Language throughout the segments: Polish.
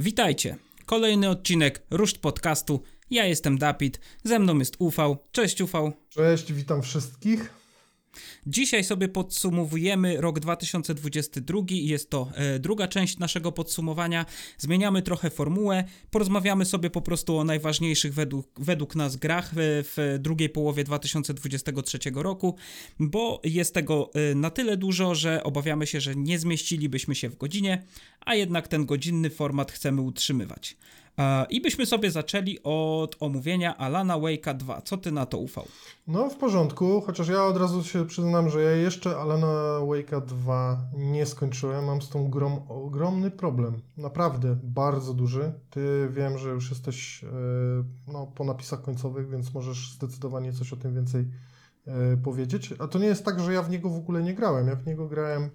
Witajcie. Kolejny odcinek Ruszt Podcastu. Ja jestem Dapit, ze mną jest Ufał. Cześć Ufał. Cześć, witam wszystkich. Dzisiaj sobie podsumowujemy rok 2022 i jest to e, druga część naszego podsumowania. Zmieniamy trochę formułę, porozmawiamy sobie po prostu o najważniejszych według, według nas grach w, w drugiej połowie 2023 roku, bo jest tego e, na tyle dużo, że obawiamy się, że nie zmieścilibyśmy się w godzinie, a jednak ten godzinny format chcemy utrzymywać. I byśmy sobie zaczęli od omówienia Alana Wake'a 2. Co ty na to ufał? No w porządku, chociaż ja od razu się przyznam, że ja jeszcze Alana Wake'a 2 nie skończyłem. Mam z tą grą ogromny problem. Naprawdę bardzo duży. Ty wiem, że już jesteś e, no, po napisach końcowych, więc możesz zdecydowanie coś o tym więcej e, powiedzieć. A to nie jest tak, że ja w niego w ogóle nie grałem. Ja w niego grałem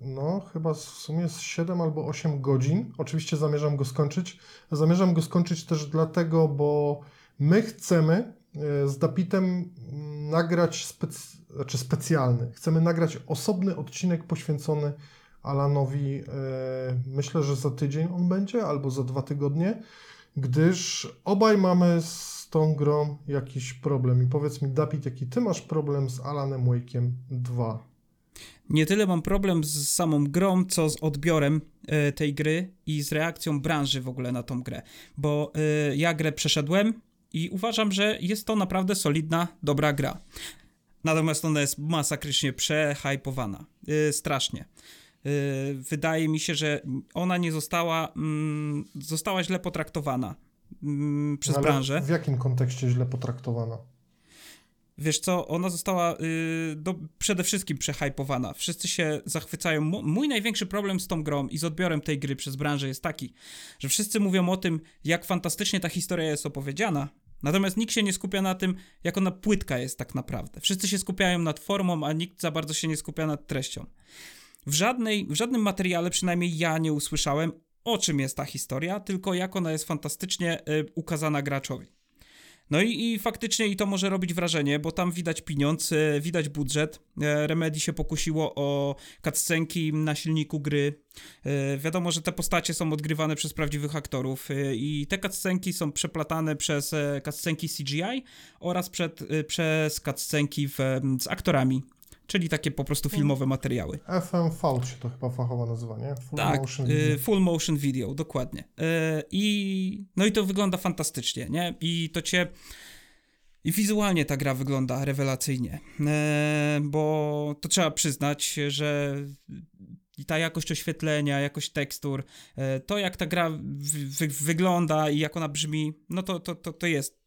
no, chyba w sumie z 7 albo 8 godzin. Oczywiście zamierzam go skończyć. Zamierzam go skończyć też dlatego, bo my chcemy e, z Dapitem nagrać spec znaczy specjalny. Chcemy nagrać osobny odcinek poświęcony Alanowi. E, myślę, że za tydzień on będzie, albo za dwa tygodnie, gdyż obaj mamy z tą grą jakiś problem. I powiedz mi, Dapit, jaki ty masz problem z Alanem Wake'iem 2? Nie tyle mam problem z samą grą, co z odbiorem e, tej gry i z reakcją branży w ogóle na tą grę. Bo e, ja grę przeszedłem i uważam, że jest to naprawdę solidna, dobra gra. Natomiast ona jest masakrycznie przehypowana. E, strasznie. Wydaje mi się, że ona nie została, mm, została źle potraktowana mm, przez Ale branżę. W jakim kontekście źle potraktowana? Wiesz co, ona została y, do, przede wszystkim przehypowana. Wszyscy się zachwycają. mój największy problem z tą grą i z odbiorem tej gry przez branżę jest taki, że wszyscy mówią o tym, jak fantastycznie ta historia jest opowiedziana, natomiast nikt się nie skupia na tym, jak ona płytka jest tak naprawdę. Wszyscy się skupiają nad formą, a nikt za bardzo się nie skupia nad treścią. W, żadnej, w żadnym materiale, przynajmniej ja nie usłyszałem, o czym jest ta historia, tylko jak ona jest fantastycznie y, ukazana graczowi. No i, i faktycznie i to może robić wrażenie, bo tam widać pieniądz, e, widać budżet. E, Remedy się pokusiło o cutscenki na silniku gry. E, wiadomo, że te postacie są odgrywane przez prawdziwych aktorów i te cutscenki są przeplatane przez cutscenki CGI oraz przed, przez cutscenki w, z aktorami czyli takie po prostu filmowe materiały. FMV się to chyba fachowo nazywa, nie? Full tak, motion video. full motion video, dokładnie. Y, I no i to wygląda fantastycznie, nie? I to cię i wizualnie ta gra wygląda rewelacyjnie, y, bo to trzeba przyznać, że ta jakość oświetlenia, jakość tekstur, y, to jak ta gra wygląda i jak ona brzmi, no to, to, to, to jest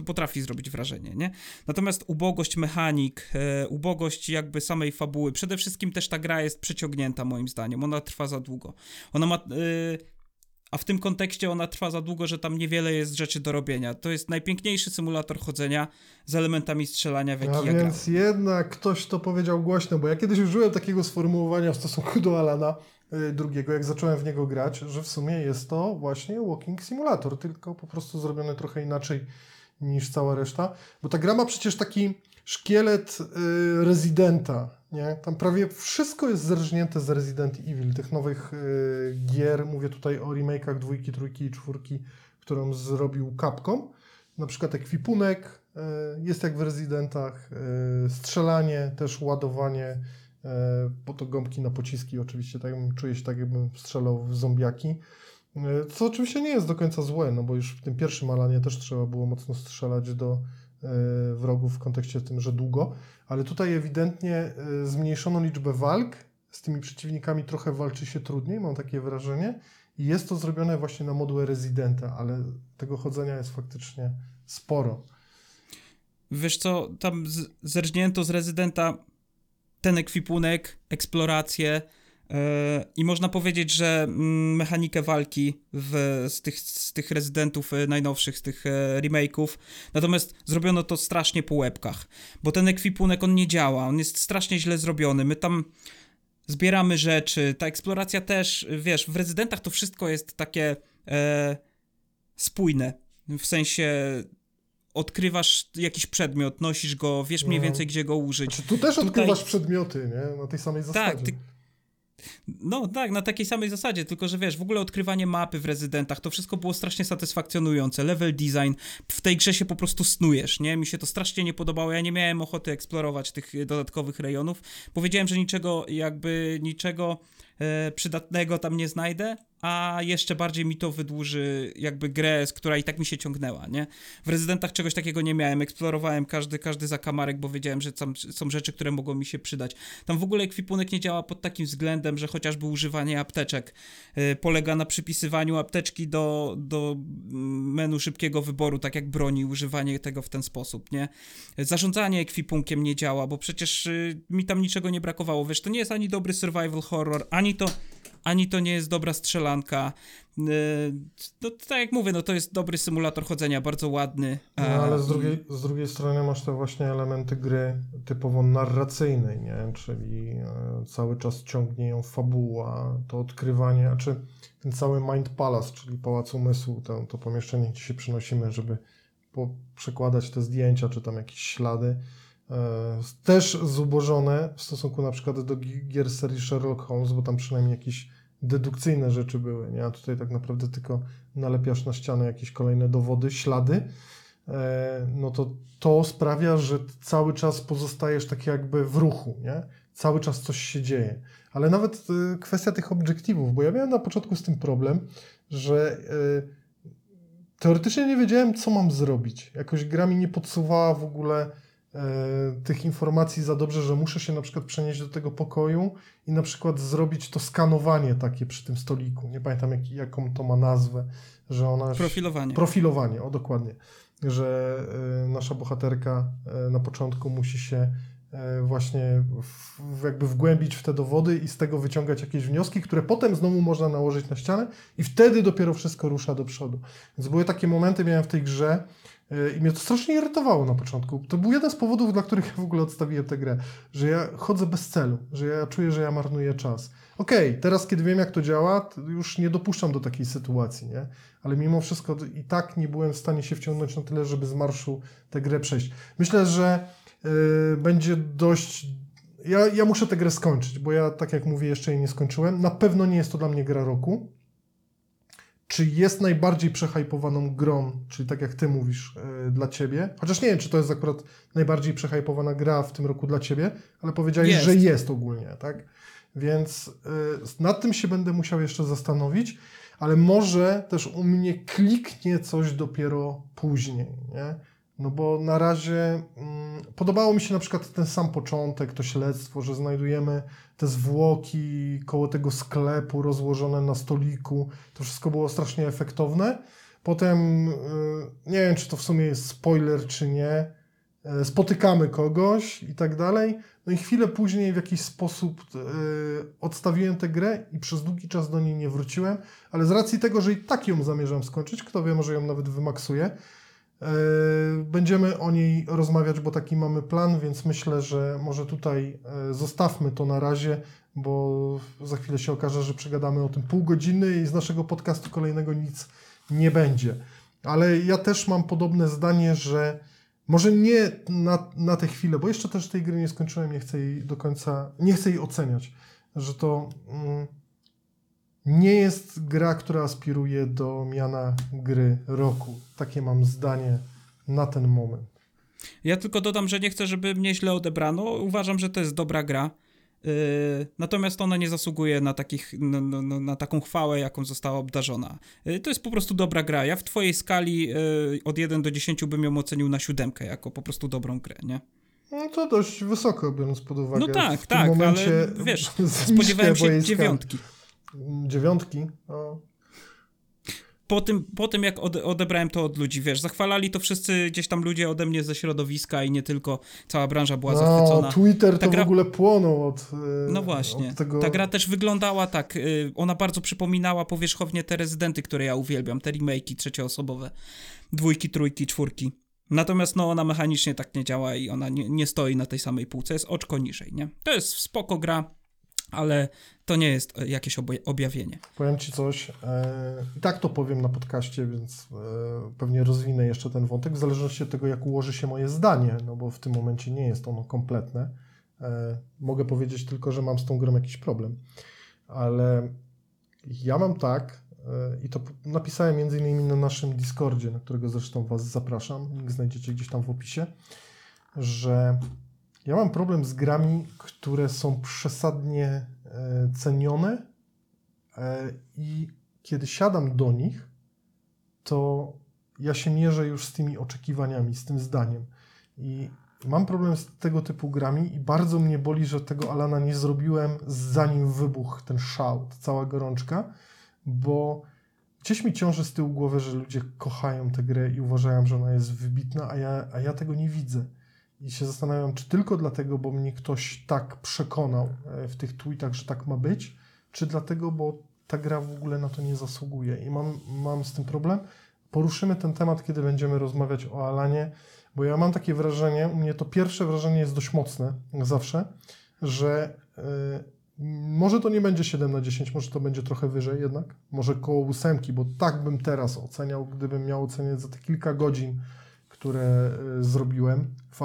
to potrafi zrobić wrażenie, nie? Natomiast ubogość mechanik, e, ubogość jakby samej fabuły, przede wszystkim też ta gra jest przeciągnięta moim zdaniem, ona trwa za długo. Ona ma... E, a w tym kontekście ona trwa za długo, że tam niewiele jest rzeczy do robienia. To jest najpiękniejszy symulator chodzenia z elementami strzelania, w jaki A ja więc jednak ktoś to powiedział głośno, bo ja kiedyś użyłem takiego sformułowania w stosunku do Alana y, drugiego, jak zacząłem w niego grać, że w sumie jest to właśnie walking simulator, tylko po prostu zrobione trochę inaczej niż cała reszta, bo ta gra ma przecież taki szkielet y, rezydenta, nie? Tam prawie wszystko jest zerżnięte z Resident Evil, tych nowych y, gier, mówię tutaj o remake'ach dwójki, trójki i czwórki, którą zrobił Capcom, na przykład ekwipunek y, jest jak w Residentach, y, strzelanie, też ładowanie, y, po to gąbki na pociski. Oczywiście, tak czuję się tak jakbym strzelał w zombiaki, co oczywiście nie jest do końca złe, no bo już w tym pierwszym Alanie też trzeba było mocno strzelać do e, wrogów w kontekście tym, że długo, ale tutaj ewidentnie e, zmniejszono liczbę walk, z tymi przeciwnikami trochę walczy się trudniej, mam takie wrażenie. I jest to zrobione właśnie na modułę rezydenta, ale tego chodzenia jest faktycznie sporo. Wiesz co, tam zerżnięto z rezydenta ten ekwipunek, eksplorację, i można powiedzieć, że mm, mechanikę walki w, z, tych, z tych rezydentów e, najnowszych, z tych e, remake'ów, natomiast zrobiono to strasznie po łebkach, bo ten ekwipunek on nie działa, on jest strasznie źle zrobiony. My tam zbieramy rzeczy, ta eksploracja też, wiesz, w rezydentach to wszystko jest takie e, spójne, w sensie odkrywasz jakiś przedmiot, nosisz go, wiesz mniej no. więcej gdzie go użyć. Znaczy, tu też Tutaj... odkrywasz przedmioty, nie? Na tej samej zasadzie. Tak, ty No tak, na takiej samej zasadzie, tylko że wiesz, w ogóle odkrywanie mapy w rezydentach, to wszystko było strasznie satysfakcjonujące. Level design, w tej grze się po prostu snujesz, nie? Mi się to strasznie nie podobało, ja nie miałem ochoty eksplorować tych dodatkowych rejonów. Powiedziałem, że niczego, jakby niczego przydatnego tam nie znajdę, a jeszcze bardziej mi to wydłuży jakby grę, która i tak mi się ciągnęła, nie? W rezydentach czegoś takiego nie miałem, eksplorowałem każdy, każdy zakamarek, bo wiedziałem, że tam są rzeczy, które mogą mi się przydać. Tam w ogóle ekwipunek nie działa pod takim względem, że chociażby używanie apteczek yy, polega na przypisywaniu apteczki do, do menu szybkiego wyboru, tak jak broni, używanie tego w ten sposób, nie? Zarządzanie ekwipunkiem nie działa, bo przecież yy, mi tam niczego nie brakowało, wiesz, to nie jest ani dobry survival horror, ani to ani to nie jest dobra strzelanka. E, no tak jak mówię, no to jest dobry symulator chodzenia, bardzo ładny. No ale z drugiej, z drugiej strony masz te właśnie elementy gry typowo narracyjnej, nie? Czyli e, cały czas ciągnie ją fabuła, to odkrywanie, a czy ten cały Mind Palace, czyli Pałac Umysłu, to, to pomieszczenie, gdzie się przenosimy, żeby przekładać te zdjęcia, czy tam jakieś ślady, E, też zubożone w stosunku na przykład do gier serii Sherlock Holmes, bo tam przynajmniej jakieś dedukcyjne rzeczy były, nie? a tutaj tak naprawdę tylko nalepiasz na ścianę jakieś kolejne dowody, ślady, e, no to to sprawia, że cały czas pozostajesz tak jakby w ruchu, nie? Cały czas coś się dzieje. Ale nawet e, kwestia tych obiektywów, bo ja miałem na początku z tym problem, że teoretycznie nie wiedziałem, co mam zrobić. Jakoś gra mi nie podsuwała w ogóle E, tych informacji za dobrze, że muszę się na przykład przenieść do tego pokoju i na przykład zrobić to skanowanie takie przy tym stoliku. Nie pamiętam jak, jaką to ma nazwę, że ona... Profilowanie. Profilowanie, o dokładnie. Że y, nasza bohaterka y, na początku musi się właśnie w, jakby wgłębić w te dowody i z tego wyciągać jakieś wnioski, które potem znowu można nałożyć na ścianę i wtedy dopiero wszystko rusza do przodu. Więc były takie momenty, miałem w tej grze, i mnie to strasznie irytowało na początku. To był jeden z powodów, dla których ja w ogóle odstawiłem tę grę. Że ja chodzę bez celu, że ja czuję, że ja marnuję czas. Okej, okay, teraz kiedy wiem, jak to działa, to już nie dopuszczam do takiej sytuacji, nie? Ale mimo wszystko i tak nie byłem w stanie się wciągnąć na tyle, żeby z marszu tę grę przejść. Myślę, że yy, będzie dość ja, ja muszę tę grę skończyć, bo ja, tak jak mówię, jeszcze jej nie skończyłem. Na pewno nie jest to dla mnie gra roku czy jest najbardziej przehypowaną grą, czyli tak jak ty mówisz, yy, dla ciebie? Chociaż nie wiem, czy to jest akurat najbardziej przehypowana gra w tym roku dla ciebie, ale powiedziałeś, jest. że jest ogólnie, tak? Więc yy, nad tym się będę musiał jeszcze zastanowić, ale może też u mnie kliknie coś dopiero później, nie? No bo na razie mm, podobało mi się na przykład ten sam początek, to śledztwo, że znajdujemy te zwłoki koło tego sklepu rozłożone na stoliku. To wszystko było strasznie efektowne. Potem, y, nie wiem czy to w sumie jest spoiler czy nie, y, spotykamy kogoś i tak dalej. No i chwilę później w jakiś sposób y, odstawiłem tę grę i przez długi czas do niej nie wróciłem, ale z racji tego, że i tak ją zamierzam skończyć, kto wie, może ją nawet wymaksuję, E, będziemy o niej rozmawiać, bo taki mamy plan, więc myślę, że może tutaj e, zostawmy to na razie, bo za chwilę się okaże, że przegadamy o tym pół godziny i z naszego podcastu kolejnego nic nie będzie. Ale ja też mam podobne zdanie, że może nie na, na tę chwilę, bo jeszcze też tej gry nie skończyłem, nie chcę jej do końca, nie chcę jej oceniać, że to. Mm, nie jest gra, która aspiruje do miana gry roku. Takie mam zdanie na ten moment. Ja tylko dodam, że nie chcę, żeby mnie źle odebrano. Uważam, że to jest dobra gra. Yy, natomiast ona nie zasługuje na, takich, no, no, na taką chwałę, jaką została obdarzona. Yy, to jest po prostu dobra gra. Ja w twojej skali yy, od 1 do 10 bym ją ocenił na siódemkę, jako po prostu dobrą grę, nie? No to dość wysoko, biorąc pod uwagę. No tak, tak, momencie ale wiesz, spodziewałem się dziewiątki dziewiątki. No. Po tym, po tym, jak odebrałem to od ludzi, wiesz, zachwalali to wszyscy gdzieś tam ludzie ode mnie ze środowiska i nie tylko, cała branża była no, zachwycona. Twitter Ta to gra... w ogóle płonął od yy, No właśnie, od tego... ta gra też wyglądała tak, yy, ona bardzo przypominała powierzchownie te rezydenty, które ja uwielbiam, te remake'i trzecioosobowe, dwójki, trójki, czwórki. Natomiast no ona mechanicznie tak nie działa i ona nie, nie stoi na tej samej półce, jest oczko niżej, nie? To jest spoko gra, ale to nie jest e, jakieś objawienie. Powiem Ci coś, e, i tak to powiem na podcaście, więc e, pewnie rozwinę jeszcze ten wątek, w zależności od tego, jak ułoży się moje zdanie, no bo w tym momencie nie jest ono kompletne. Mogę powiedzieć tylko, że mam z tą grą jakiś problem. ale ja mam tak, i to napisałem między innymi na naszym Discordzie, na którego zresztą Was zapraszam, znajdziecie gdzieś tam w opisie, że ja mam problem z grami, które są przesadnie e, cenione e, i kiedy siadam do nich, to ja się mierzę już z tymi oczekiwaniami, z tym zdaniem. I mam problem z tego typu grami i bardzo mnie boli, że tego Alana nie zrobiłem zanim wybuchł ten szał, cała gorączka, bo gdzieś mi ciąży z tyłu głowy, że ludzie kochają tę grę i uważają, że ona jest wybitna, a ja, a ja tego nie widzę. I się zastanawiam, czy tylko dlatego, bo mnie ktoś tak przekonał e, w tych tweetach, że tak ma być, czy dlatego, bo ta gra w ogóle na to nie zasługuje. I mam, mam z tym problem. Poruszymy ten temat, kiedy będziemy rozmawiać o Alanie, bo ja mam takie wrażenie, u mnie to pierwsze wrażenie jest dość mocne, jak zawsze, że yy, może to nie będzie 7 na 10, może to będzie trochę wyżej jednak, może koło ósemki, bo tak bym teraz oceniał, gdybym miał oceniać za te kilka godzin, które y, zrobiłem w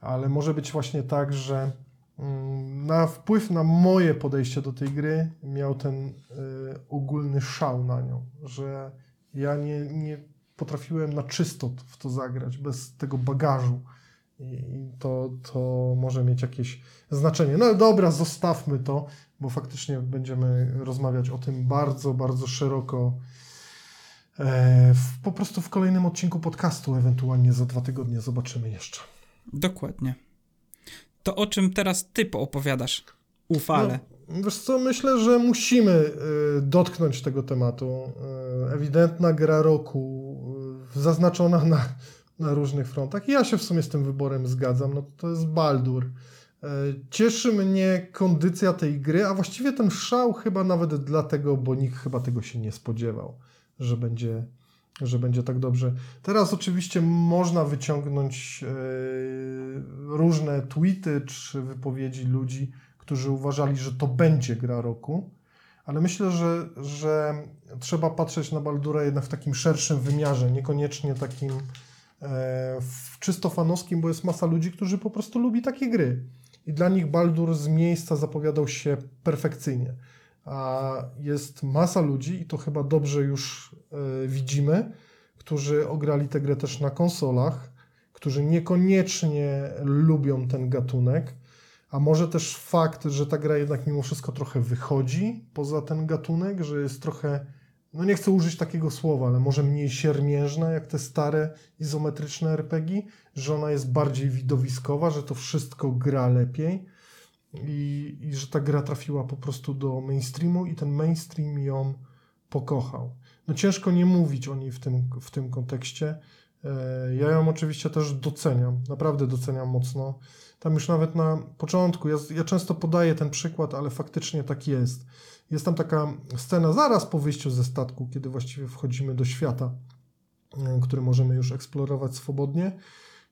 ale może być właśnie tak, że mm, na wpływ na moje podejście do tej gry miał ten y, ogólny szał na nią, że ja nie, nie potrafiłem na czysto w to zagrać, bez tego bagażu. I to, to może mieć jakieś znaczenie. No dobra, zostawmy to, bo faktycznie będziemy rozmawiać o tym bardzo, bardzo szeroko w, po prostu w kolejnym odcinku podcastu, ewentualnie za dwa tygodnie zobaczymy jeszcze. Dokładnie. To o czym teraz ty opowiadasz? Ufale. No, wiesz co, myślę, że musimy y, dotknąć tego tematu. Y, ewidentna gra roku, y, zaznaczona na, na różnych frontach. I ja się w sumie z tym wyborem zgadzam. No to jest Baldur. Cieszy mnie kondycja tej gry, a właściwie ten szał chyba nawet dlatego, bo nikt chyba tego się nie spodziewał że będzie, że będzie tak dobrze. Teraz oczywiście można wyciągnąć e, różne tweety czy wypowiedzi ludzi, którzy uważali, że to będzie gra roku, ale myślę, że, że trzeba patrzeć na Baldura jednak w takim szerszym wymiarze, niekoniecznie takim e, czysto fanowskim, bo jest masa ludzi, którzy po prostu lubi takie gry. I dla nich Baldur z miejsca zapowiadał się perfekcyjnie a jest masa ludzi, i to chyba dobrze już y, widzimy, którzy ograli tę grę też na konsolach, którzy niekoniecznie lubią ten gatunek, a może też fakt, że ta gra jednak mimo wszystko trochę wychodzi poza ten gatunek, że jest trochę, no nie chcę użyć takiego słowa, ale może mniej siermiężna jak te stare izometryczne RPG, że ona jest bardziej widowiskowa, że to wszystko gra lepiej i, i że ta gra trafiła po prostu do mainstreamu i ten mainstream ją pokochał. No ciężko nie mówić o niej w tym, w tym kontekście. E, ja ją oczywiście też doceniam, naprawdę doceniam mocno. Tam już nawet na początku, ja, ja często podaję ten przykład, ale faktycznie tak jest. Jest tam taka scena zaraz po wyjściu ze statku, kiedy właściwie wchodzimy do świata, e, który możemy już eksplorować swobodnie.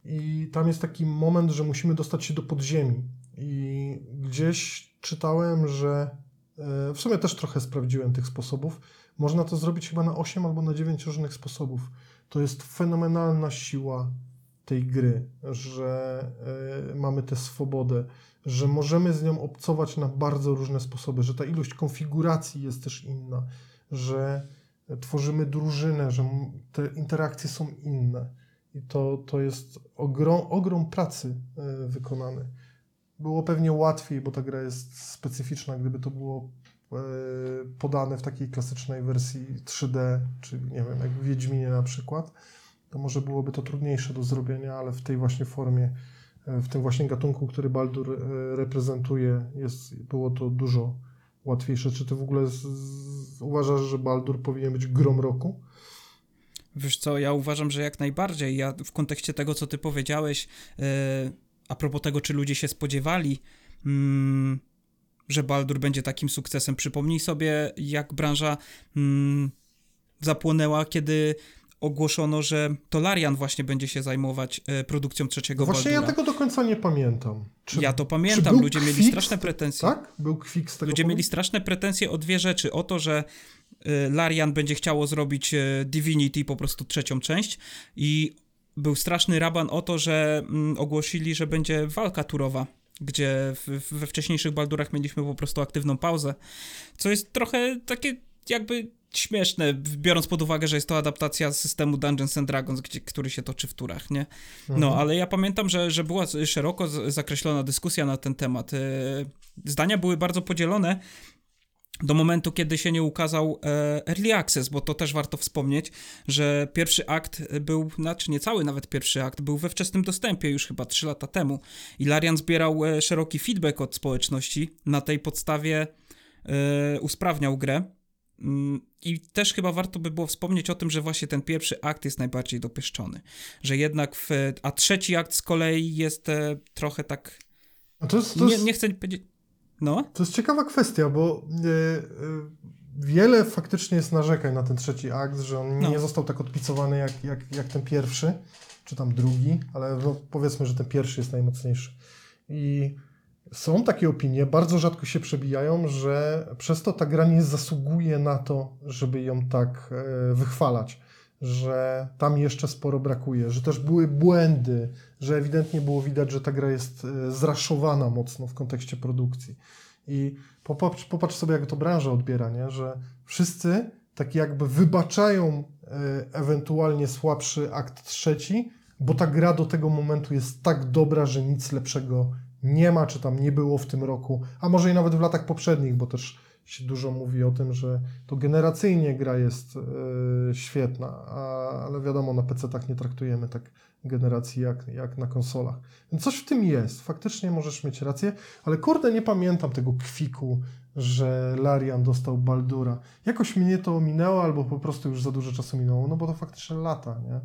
I tam jest taki moment, że musimy dostać się do podziemi. I gdzieś czytałem, że e, w sumie też trochę sprawdziłem tych sposobów. Można to zrobić chyba na 8 albo na 9 różnych sposobów. To jest fenomenalna siła tej gry, że e, mamy tę swobodę, że możemy z nią obcować na bardzo różne sposoby, że ta ilość konfiguracji jest też inna, że tworzymy drużynę, że te interakcje są inne. I to, to jest ogrom, ogrom pracy e, wykonany było pewnie łatwiej, bo ta gra jest specyficzna, gdyby to było e, podane w takiej klasycznej wersji 3D, czy nie wiem, jak w Wiedźminie na przykład, to może byłoby to trudniejsze do zrobienia, ale w tej właśnie formie, e, w tym właśnie gatunku, który Baldur e, reprezentuje, jest, było to dużo łatwiejsze. Czy ty w ogóle z, z, uważasz, że Baldur powinien być grom roku? Wiesz co, ja uważam, że jak najbardziej. Ja w kontekście tego, co ty powiedziałeś, yy a propos tego, czy ludzie się spodziewali, mm, że Baldur będzie takim sukcesem. Przypomnij sobie, jak branża mm, zapłonęła, kiedy ogłoszono, że Tolarian właśnie będzie się zajmować e, produkcją trzeciego Właśnie Baldura. ja tego do końca nie pamiętam. Czy, ja to pamiętam, ludzie mieli straszne pretensje. Tak? Był kwik z tego Ludzie mieli straszne pretensje o dwie rzeczy. O to, że e, Larian będzie chciało zrobić e, Divinity po prostu trzecią część i był straszny raban o to, że mm, ogłosili, że będzie walka turowa gdzie we wcześniejszych Baldurach mieliśmy po prostu aktywną pauzę, co jest trochę takie jakby śmieszne, biorąc pod uwagę, że jest to adaptacja systemu Dungeons and Dragons, gdzie, który się toczy w turach, nie? No, mhm. ale ja pamiętam, że, że była szeroko zakreślona dyskusja na ten temat. E, zdania były bardzo podzielone, do momentu, kiedy się nie ukazał e, Early Access, bo to też warto wspomnieć, że pierwszy akt był, znaczy nie cały nawet pierwszy akt, był we wczesnym dostępie już chyba 3 lata temu. I Larian zbierał e, szeroki feedback od społeczności, na tej podstawie e, usprawniał grę. Mm, I też chyba warto by było wspomnieć o tym, że właśnie ten pierwszy akt jest najbardziej dopieszczony. Że jednak, w, a trzeci akt z kolei jest trochę tak. To jest, to jest... Nie, nie chcę powiedzieć no. To jest ciekawa kwestia, bo e, e, wiele faktycznie jest narzekań na ten trzeci akt, że on no. nie został tak odpicowany jak, jak, jak ten pierwszy, czy tam drugi, ale no, powiedzmy, że ten pierwszy jest najmocniejszy. I są takie opinie, bardzo rzadko się przebijają, że przez to ta gra nie zasługuje na to, żeby ją tak e, wychwalać że tam jeszcze sporo brakuje, że też były błędy, że ewidentnie było widać, że ta gra jest e, zraszowana mocno w kontekście produkcji. I popatrz, popatrz sobie, jak to branża odbiera, nie? że wszyscy tak jakby wybaczają e, ewentualnie słabszy akt trzeci, bo ta gra do tego momentu jest tak dobra, że nic lepszego nie ma, czy tam nie było w tym roku, a może i nawet w latach poprzednich, bo też się dużo mówi o tym, że to generacyjnie gra jest yy, świetna, a, ale wiadomo, na PC-tach nie traktujemy tak generacji jak, jak na konsolach. Więc coś w tym jest, faktycznie możesz mieć rację, ale kurde, nie pamiętam tego kwiku, że Larian dostał Baldura. Jakoś mnie to ominęło, albo po prostu już za dużo czasu minęło, no bo to faktycznie lata, nie?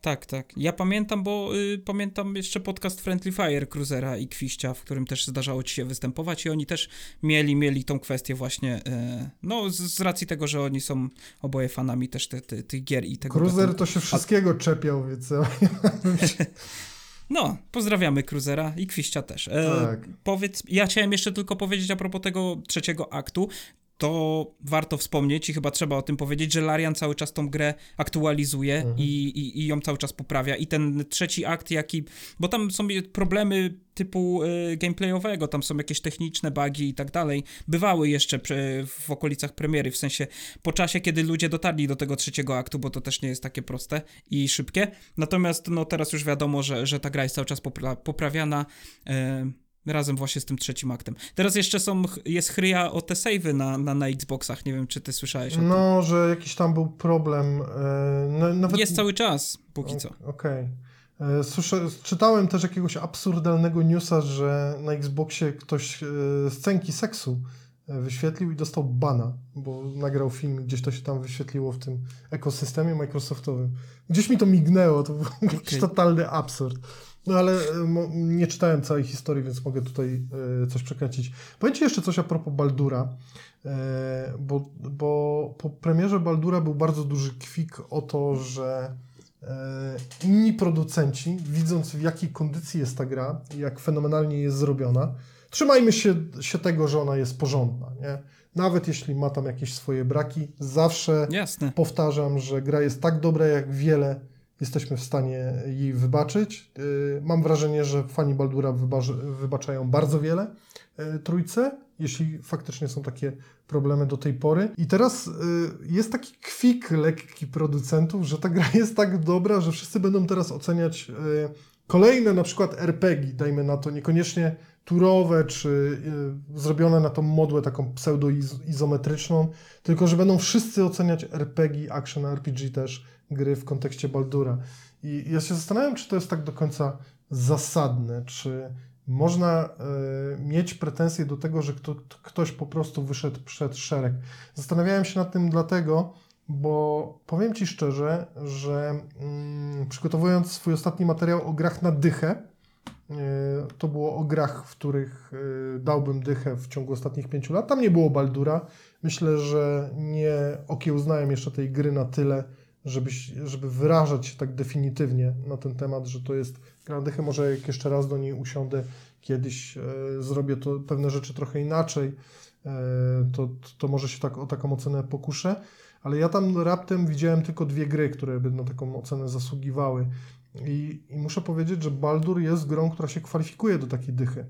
Tak, tak. Ja pamiętam, bo y, pamiętam jeszcze podcast Friendly Fire Cruisera i Kwiścia, w którym też zdarzało ci się występować i oni też mieli, mieli tą kwestię właśnie, y, no z, z, racji tego, że oni są oboje fanami też tych te, te gier i tego. Cruiser to się wszystkiego A... czepiał, więc... No, pozdrawiamy Cruzera i Kwiścia też. E, tak. Powiedz, ja chciałem jeszcze tylko powiedzieć a propos tego trzeciego aktu to warto wspomnieć i chyba trzeba o tym powiedzieć, że Larian cały czas tą grę aktualizuje mhm. i, i, i, ją cały czas poprawia. I ten trzeci akt, jaki. Bo tam są problemy typu y, gameplayowego, tam są jakieś techniczne bugi i tak dalej. Bywały jeszcze przy, w okolicach premiery, w sensie po czasie, kiedy ludzie dotarli do tego trzeciego aktu, bo to też nie jest takie proste i szybkie. Natomiast no teraz już wiadomo, że, że ta gra jest cały czas popra poprawiana. Y Razem właśnie z tym trzecim aktem. Teraz jeszcze są, jest chryja o te save'y na, na, na Xboxach, nie wiem czy ty słyszałeś o tym. No, że jakiś tam był problem. E, nawet... Jest cały czas, póki co. Okej. Okay. E, czytałem też jakiegoś absurdalnego newsa, że na Xboxie ktoś e, scenki seksu wyświetlił i dostał bana, bo nagrał film, gdzieś to się tam wyświetliło w tym ekosystemie Microsoftowym. Gdzieś mi to mignęło, to był okay. jakiś totalny absurd. No ale e, nie czytałem całej historii, więc mogę tutaj e, coś przekręcić. Powiem Ci jeszcze coś a propos Baldura, e, bo, bo po premierze Baldura był bardzo duży kwik o to, że inni producenci, widząc w jakiej kondycji jest ta gra jak fenomenalnie jest zrobiona, trzymajmy się, się tego, że ona jest porządna, nie? Nawet jeśli ma tam jakieś swoje braki, zawsze Jasne. powtarzam, że gra jest tak dobra jak wiele jesteśmy w stanie jej wybaczyć. Y, mam wrażenie, że fani Baldura wybaczają bardzo wiele y, trójce, jeśli faktycznie są takie problemy do tej pory. I teraz y, jest taki kwik lekki producentów, że ta gra jest tak dobra, że wszyscy będą teraz oceniać kolejne na przykład RPG, dajmy na to, niekoniecznie turowe, czy zrobione na tą modłę taką pseudo-izometryczną, tylko że będą wszyscy oceniać RPG, action RPG też gry w kontekście Baldura. I ja się zastanawiam, czy to jest tak do końca zasadne, czy można y, mieć pretensje do tego, że kto, ktoś po prostu wyszedł przed szereg. Zastanawiałem się nad tym dlatego, bo powiem Ci szczerze, że mm, przygotowując swój ostatni materiał o grach na dychę, y, to było o grach, w których y, dałbym dychę w ciągu ostatnich pięciu lat. Tam nie było Baldura. Myślę, że nie okiełznałem jeszcze tej gry na tyle, żeby, żeby wyrażać się tak definitywnie na ten temat, że to jest Grandychy, może jak jeszcze raz do niej usiądę, kiedyś e, zrobię to pewne rzeczy trochę inaczej, e, to, to może się tak o taką ocenę pokuszę, ale ja tam raptem widziałem tylko dwie gry, które by na taką ocenę zasługiwały. I, I muszę powiedzieć, że Baldur jest grą, która się kwalifikuje do takiej dychy.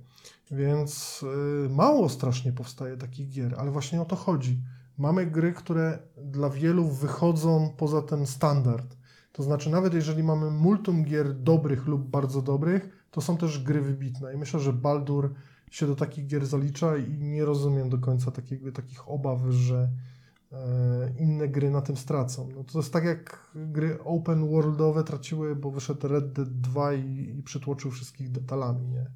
Więc y, mało strasznie powstaje takich gier, ale właśnie o to chodzi. Mamy gry, które dla wielu wychodzą poza ten standard. To znaczy, nawet jeżeli mamy multum gier dobrych lub bardzo dobrych, to są też gry wybitne. I myślę, że Baldur się do takich gier zalicza i nie rozumiem do końca takich obaw, że e, inne gry na tym stracą. No to jest tak jak gry open worldowe traciły, bo wyszedł Red Dead 2 i, i przytłoczył wszystkich detalami, nie?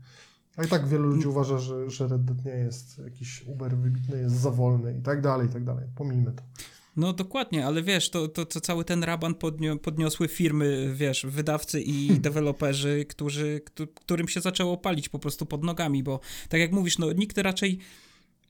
A i tak wielu ludzi uważa, że, że Red Dead nie jest jakiś uber wybitny, jest za wolny i tak dalej, i tak dalej. Pomijmy to. No dokładnie, ale wiesz, to, to, to cały ten raban podnio, podniosły firmy, wiesz, wydawcy i hmm. deweloperzy, którzy, którym się zaczęło palić po prostu pod nogami, bo tak jak mówisz, no nikt raczej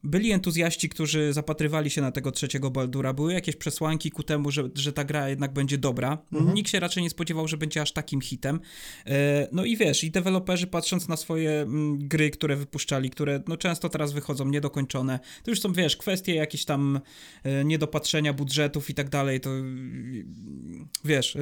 byli entuzjaści, którzy zapatrywali się na tego trzeciego Baldura, były jakieś przesłanki ku temu, że, że ta gra jednak będzie dobra. Mhm. Nikt się raczej nie spodziewał, że będzie aż takim hitem. E, no i wiesz, i deweloperzy patrząc na swoje mm, gry, które wypuszczali, które no często teraz wychodzą niedokończone, to już są, wiesz, kwestie jakieś tam e, niedopatrzenia budżetów i tak dalej, to wiesz... E,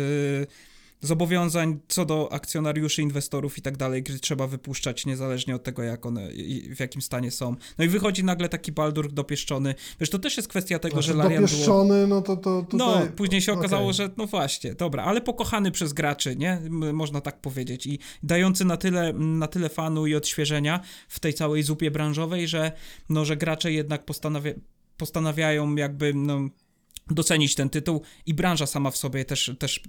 zobowiązań co do akcjonariuszy, inwestorów i tak dalej, gry trzeba wypuszczać niezależnie od tego, jak one, w jakim stanie są. No i wychodzi nagle taki Baldur dopieszczony. Wiesz, to też jest kwestia tego, znaczy, że Larian dopieszczony, było... no to, to tutaj... No, później się okazało, okay. że no właśnie, dobra, ale pokochany przez graczy, nie? Można tak powiedzieć i dający na tyle, na tyle fanu i odświeżenia w tej całej zupie branżowej, że no, że gracze jednak postanawia postanawiają jakby, no, docenić ten tytuł i branża sama w sobie też, też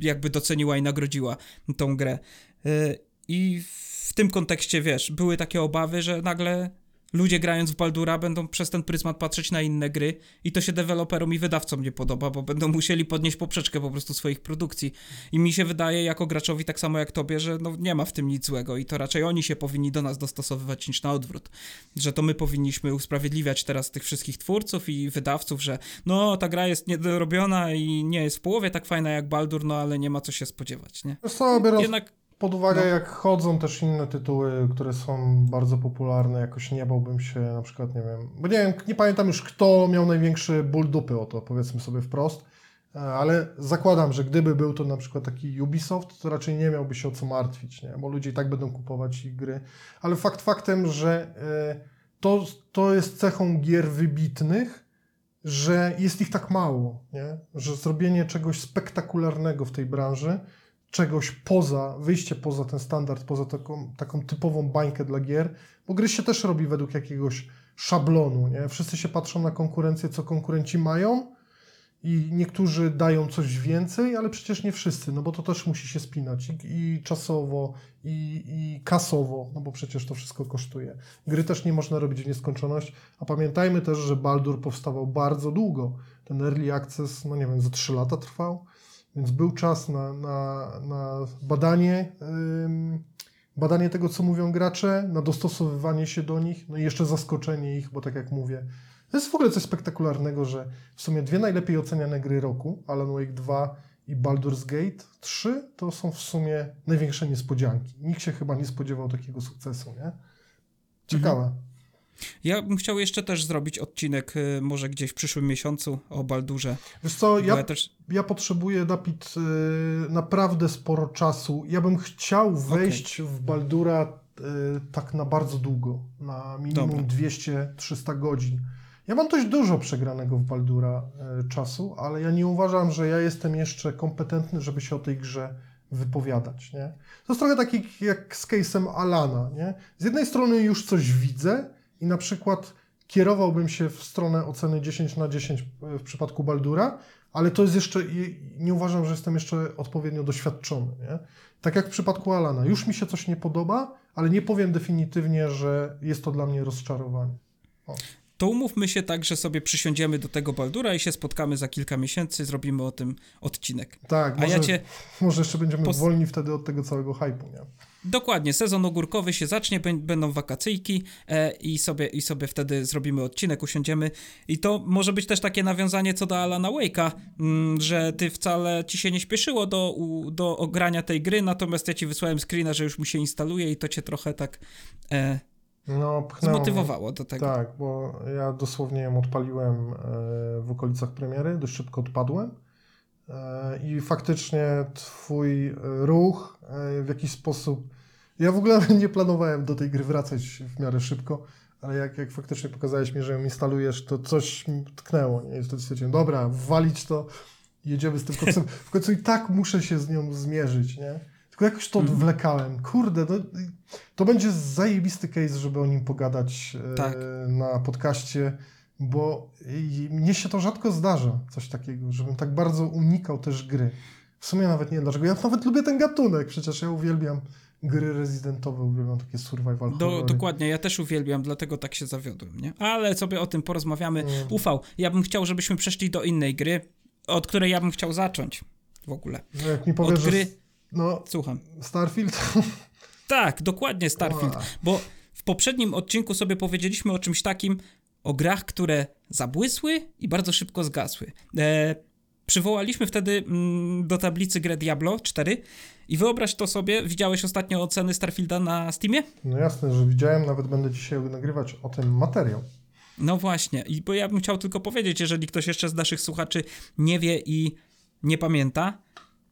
jakby doceniła i nagrodziła tą grę. Y, I w tym kontekście, wiesz, były takie obawy, że nagle ludzie grając w Baldura będą przez ten pryzmat patrzeć na inne gry i to się deweloperom i wydawcom nie podoba, bo będą musieli podnieść poprzeczkę po prostu swoich produkcji. I mi się wydaje jako graczowi tak samo jak tobie, że no nie ma w tym nic złego i to raczej oni się powinni do nas dostosowywać niż na odwrót. Że to my powinniśmy usprawiedliwiać teraz tych wszystkich twórców i wydawców, że no ta gra jest niedorobiona i nie jest w połowie tak fajna jak Baldur, no ale nie ma co się spodziewać, nie? Jednak pod uwagę, no. jak chodzą też inne tytuły, które są bardzo popularne, jakoś nie bałbym się na przykład, nie wiem, bo nie wiem, nie pamiętam już kto miał największy ból dupy o to, powiedzmy sobie wprost, e, ale zakładam, że gdyby był to na przykład taki Ubisoft, to raczej nie miałby się o co martwić, nie? bo ludzie i tak będą kupować ich gry, ale fakt faktem, że e, to, to jest cechą gier wybitnych, że jest ich tak mało, nie? że zrobienie czegoś spektakularnego w tej branży czegoś poza, wyjście poza ten standard, poza taką, taką typową bańkę dla gier, bo gry się też robi według jakiegoś szablonu, nie? Wszyscy się patrzą na konkurencję, co konkurenci mają i niektórzy dają coś więcej, ale przecież nie wszyscy, no bo to też musi się spinać i, i czasowo, i, i kasowo, no bo przecież to wszystko kosztuje. Gry też nie można robić w nieskończoność, a pamiętajmy też, że Baldur powstawał bardzo długo. Ten early access, no nie wiem, za 3 lata trwał więc był czas na, na, na badanie, badanie tego, co mówią gracze, na dostosowywanie się do nich, no i jeszcze zaskoczenie ich, bo tak jak mówię, to jest w ogóle coś spektakularnego, że w sumie dwie najlepiej oceniane gry roku, Alan Wake 2 i Baldur's Gate 3, to są w sumie największe niespodzianki. Nikt się chyba nie spodziewał takiego sukcesu, nie? Ciekawe. Mhm. Ja bym chciał jeszcze też zrobić odcinek, y, może gdzieś w przyszłym miesiącu o Baldurze. Wiesz co, ja, ja, też... ja potrzebuję, Dapit, y, naprawdę sporo czasu. Ja bym chciał wejść okay. w Baldura y, tak na bardzo długo, na minimum 200-300 godzin. Ja mam dość dużo przegranego w Baldura czasu, ale ja nie uważam, że ja jestem jeszcze kompetentny, żeby się o tej grze wypowiadać. Nie? To jest trochę tak jak z case'em Alana. Nie? Z jednej strony już coś widzę, i na przykład kierowałbym się w stronę oceny 10 na 10 w przypadku Baldura, ale to jest jeszcze, nie uważam, że jestem jeszcze odpowiednio doświadczony. Nie? Tak jak w przypadku Alana. Już mi się coś nie podoba, ale nie powiem definitywnie, że jest to dla mnie rozczarowanie. O. To umówmy się tak, że sobie przysiądziemy do tego Baldura i się spotkamy za kilka miesięcy, zrobimy o tym odcinek. Tak, A może, ja cię... może jeszcze będziemy pos... wolni wtedy od tego całego hypu, nie? Dokładnie, sezon ogórkowy się zacznie, będą wakacyjki e, i, sobie, i sobie wtedy zrobimy odcinek, usiądziemy. I to może być też takie nawiązanie co do Alana Wake'a, mm, że ty wcale ci się nie śpieszyło do, do ogrania tej gry, natomiast ja ci wysłałem screena, że już mi się instaluje i to cię trochę tak e, no, zmotywowało do tego. Tak, bo ja dosłownie ją odpaliłem e, w okolicach premiery, dość szybko odpadłem e, i faktycznie twój ruch e, w jakiś sposób... Ja w ogóle nie planowałem do tej gry wracać w miarę szybko, ale jak, jak faktycznie pokazałeś mi, że ją instalujesz, to coś mi tknęło. Nie? I wtedy stwierdziłem, dobra, walić to, jedziemy z tym koksem. W końcu i tak muszę się z nią zmierzyć, nie? Tylko jakoś to Mhm. odwlekałem. Kurde, to, to będzie zajebisty case, żeby o nim pogadać e, Tak. na podcaście, bo i- mnie się to rzadko zdarza, coś takiego, żebym tak bardzo unikał też gry. W sumie nawet nie wiem dlaczego. Ja nawet lubię ten gatunek, przecież ja uwielbiam gry rezydentowe, uwielbiam takie survival Do, horrory. dokładnie, ja też uwielbiam, dlatego tak się zawiodłem, nie? Ale sobie o tym porozmawiamy. Mm. Ufał, ja bym chciał, żebyśmy przeszli do innej gry, od której ja bym chciał zacząć w ogóle. No jak mi powiesz, Od gry. No, słucham. Starfield? Tak, dokładnie Starfield, bo w poprzednim odcinku sobie powiedzieliśmy o czymś takim, o grach, które zabłysły i bardzo szybko zgasły. E, przywołaliśmy wtedy mm, do tablicy grę Diablo 4 i wyobraź to sobie, widziałeś ostatnio oceny Starfielda na Steamie? No jasne, że widziałem, nawet będę dzisiaj nagrywać o tym materiał. No właśnie, i bo ja bym chciał tylko powiedzieć, jeżeli ktoś jeszcze z naszych słuchaczy nie wie i nie pamięta,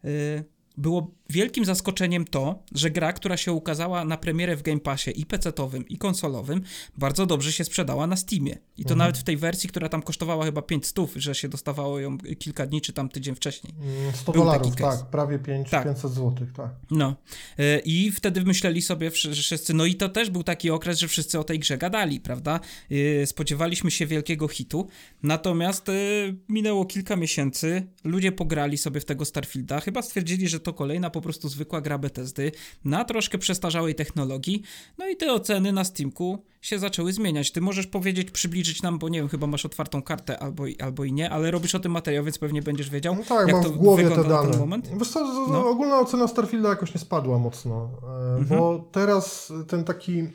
yy, było wielkim zaskoczeniem to, że gra, która się ukazała na premierę w Game Passie i PC-owym, i konsolowym, bardzo dobrze się sprzedała na Steamie. I to Mhm. nawet w tej wersji, która tam kosztowała chyba 5 stów, że się dostawało ją kilka dni czy tam tydzień wcześniej. Mm, 100 Był dolarów, tak, prawie 5, Tak. 500 zł, tak. No. Yy, I wtedy myśleli sobie wszy- wszyscy, no i to też był taki okres, że wszyscy o tej grze gadali, prawda? Yy, Spodziewaliśmy się wielkiego hitu, natomiast yy, minęło kilka miesięcy, ludzie pograli sobie w tego Starfielda, chyba stwierdzili, że to kolejna po prostu zwykła gra Bethesdy na troszkę przestarzałej technologii, no i te oceny na Steamku się zaczęły zmieniać. Ty możesz powiedzieć, przybliżyć nam, bo nie wiem, chyba masz otwartą kartę albo i, albo i nie, ale robisz o tym materiał, więc pewnie będziesz wiedział, No tak, jak mam to w głowie te ten dane. moment. Wiesz co, No. ogólna ocena Starfielda jakoś nie spadła mocno, e, Mhm. bo teraz ten taki mm,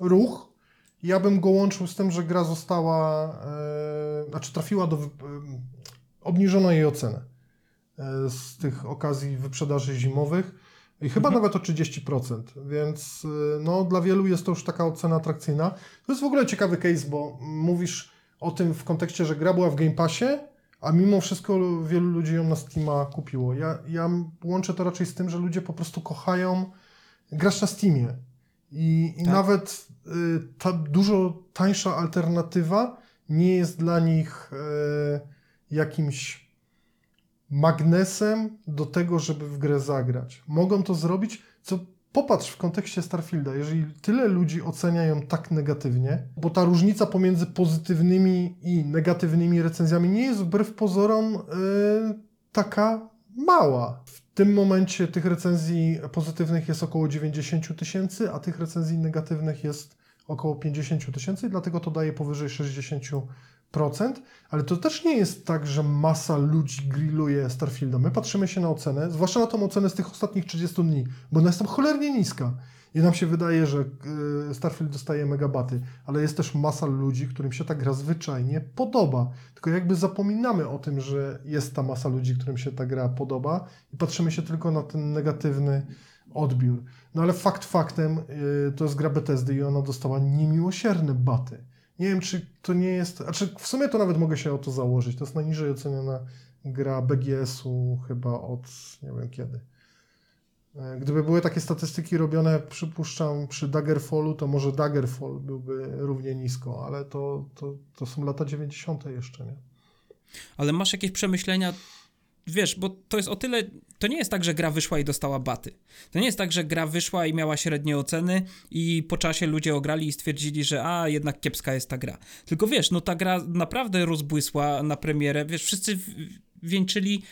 ruch, ja bym go łączył z tym, że gra została, e, znaczy trafiła do, em, obniżono jej ocenę e, z tych okazji wyprzedaży zimowych i chyba Mhm. nawet o 30%, więc e, no, dla wielu jest to już taka ocena atrakcyjna. To jest w ogóle ciekawy case, bo mówisz o tym w kontekście, że gra była w Game Passie, a mimo wszystko wielu ludzi ją na Steama kupiło. Ja, ja łączę to raczej z tym, że ludzie po prostu kochają grać na Steamie. I, i Tak. nawet y, ta dużo tańsza alternatywa nie jest dla nich y, jakimś magnesem do tego, żeby w grę zagrać. Mogą to zrobić, co popatrz w kontekście Starfielda, jeżeli tyle ludzi ocenia ją tak negatywnie, bo ta różnica pomiędzy pozytywnymi i negatywnymi recenzjami nie jest wbrew pozorom y, taka mała. W tym momencie tych recenzji pozytywnych jest około 90 tysięcy, a tych recenzji negatywnych jest około 50 tysięcy, dlatego to daje powyżej 60%. Ale to też nie jest tak, że masa ludzi grilluje Starfielda. My patrzymy się na ocenę, zwłaszcza na tą ocenę z tych ostatnich 30 dni, bo ona jest tam cholernie niska. I nam się wydaje, że y, Starfield dostaje megabaty, ale jest też masa ludzi, którym się ta gra zwyczajnie podoba. Tylko jakby zapominamy o tym, że jest ta masa ludzi, którym się ta gra podoba i patrzymy się tylko na ten negatywny odbiór. No ale fakt faktem, y, to jest gra Bethesdy i ona dostała niemiłosierne baty. Nie wiem, czy to nie jest... Znaczy, w sumie to nawet mogę się o to założyć. To jest najniżej oceniona gra BGS-u chyba od nie wiem kiedy. E, Gdyby były takie statystyki robione, przypuszczam, przy Daggerfallu, to może Daggerfall byłby równie nisko, ale to, to, to są lata 90. jeszcze, nie? Ale masz jakieś przemyślenia, wiesz, bo to jest o tyle, to nie jest tak, że gra wyszła i dostała baty. To nie jest tak, że gra wyszła i miała średnie oceny i po czasie ludzie ograli i stwierdzili, że a, jednak kiepska jest ta gra. Tylko wiesz, no ta gra naprawdę rozbłysła na premierę, wiesz, wszyscy wieńczyli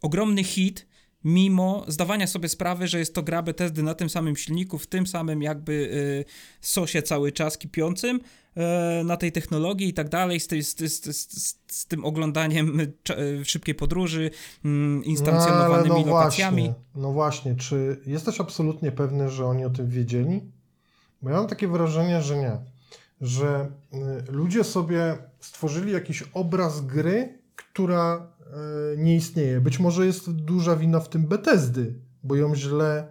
ogromny hit, mimo zdawania sobie sprawy, że jest to gra Bethesdy na tym samym silniku, w tym samym jakby y, sosie cały czas kipiącym, e, na tej technologii i tak dalej, z, tej, z, z, z, tym oglądaniem y, y, szybkiej podróży, mm, instancjonowanymi No, ale lokacjami. Właśnie, no właśnie, czy jesteś absolutnie pewny, że oni o tym wiedzieli? Bo ja mam takie wrażenie, że nie. Że y, ludzie sobie stworzyli jakiś obraz gry, która y, nie istnieje. Być może jest duża wina w tym Bethesdy, bo ją źle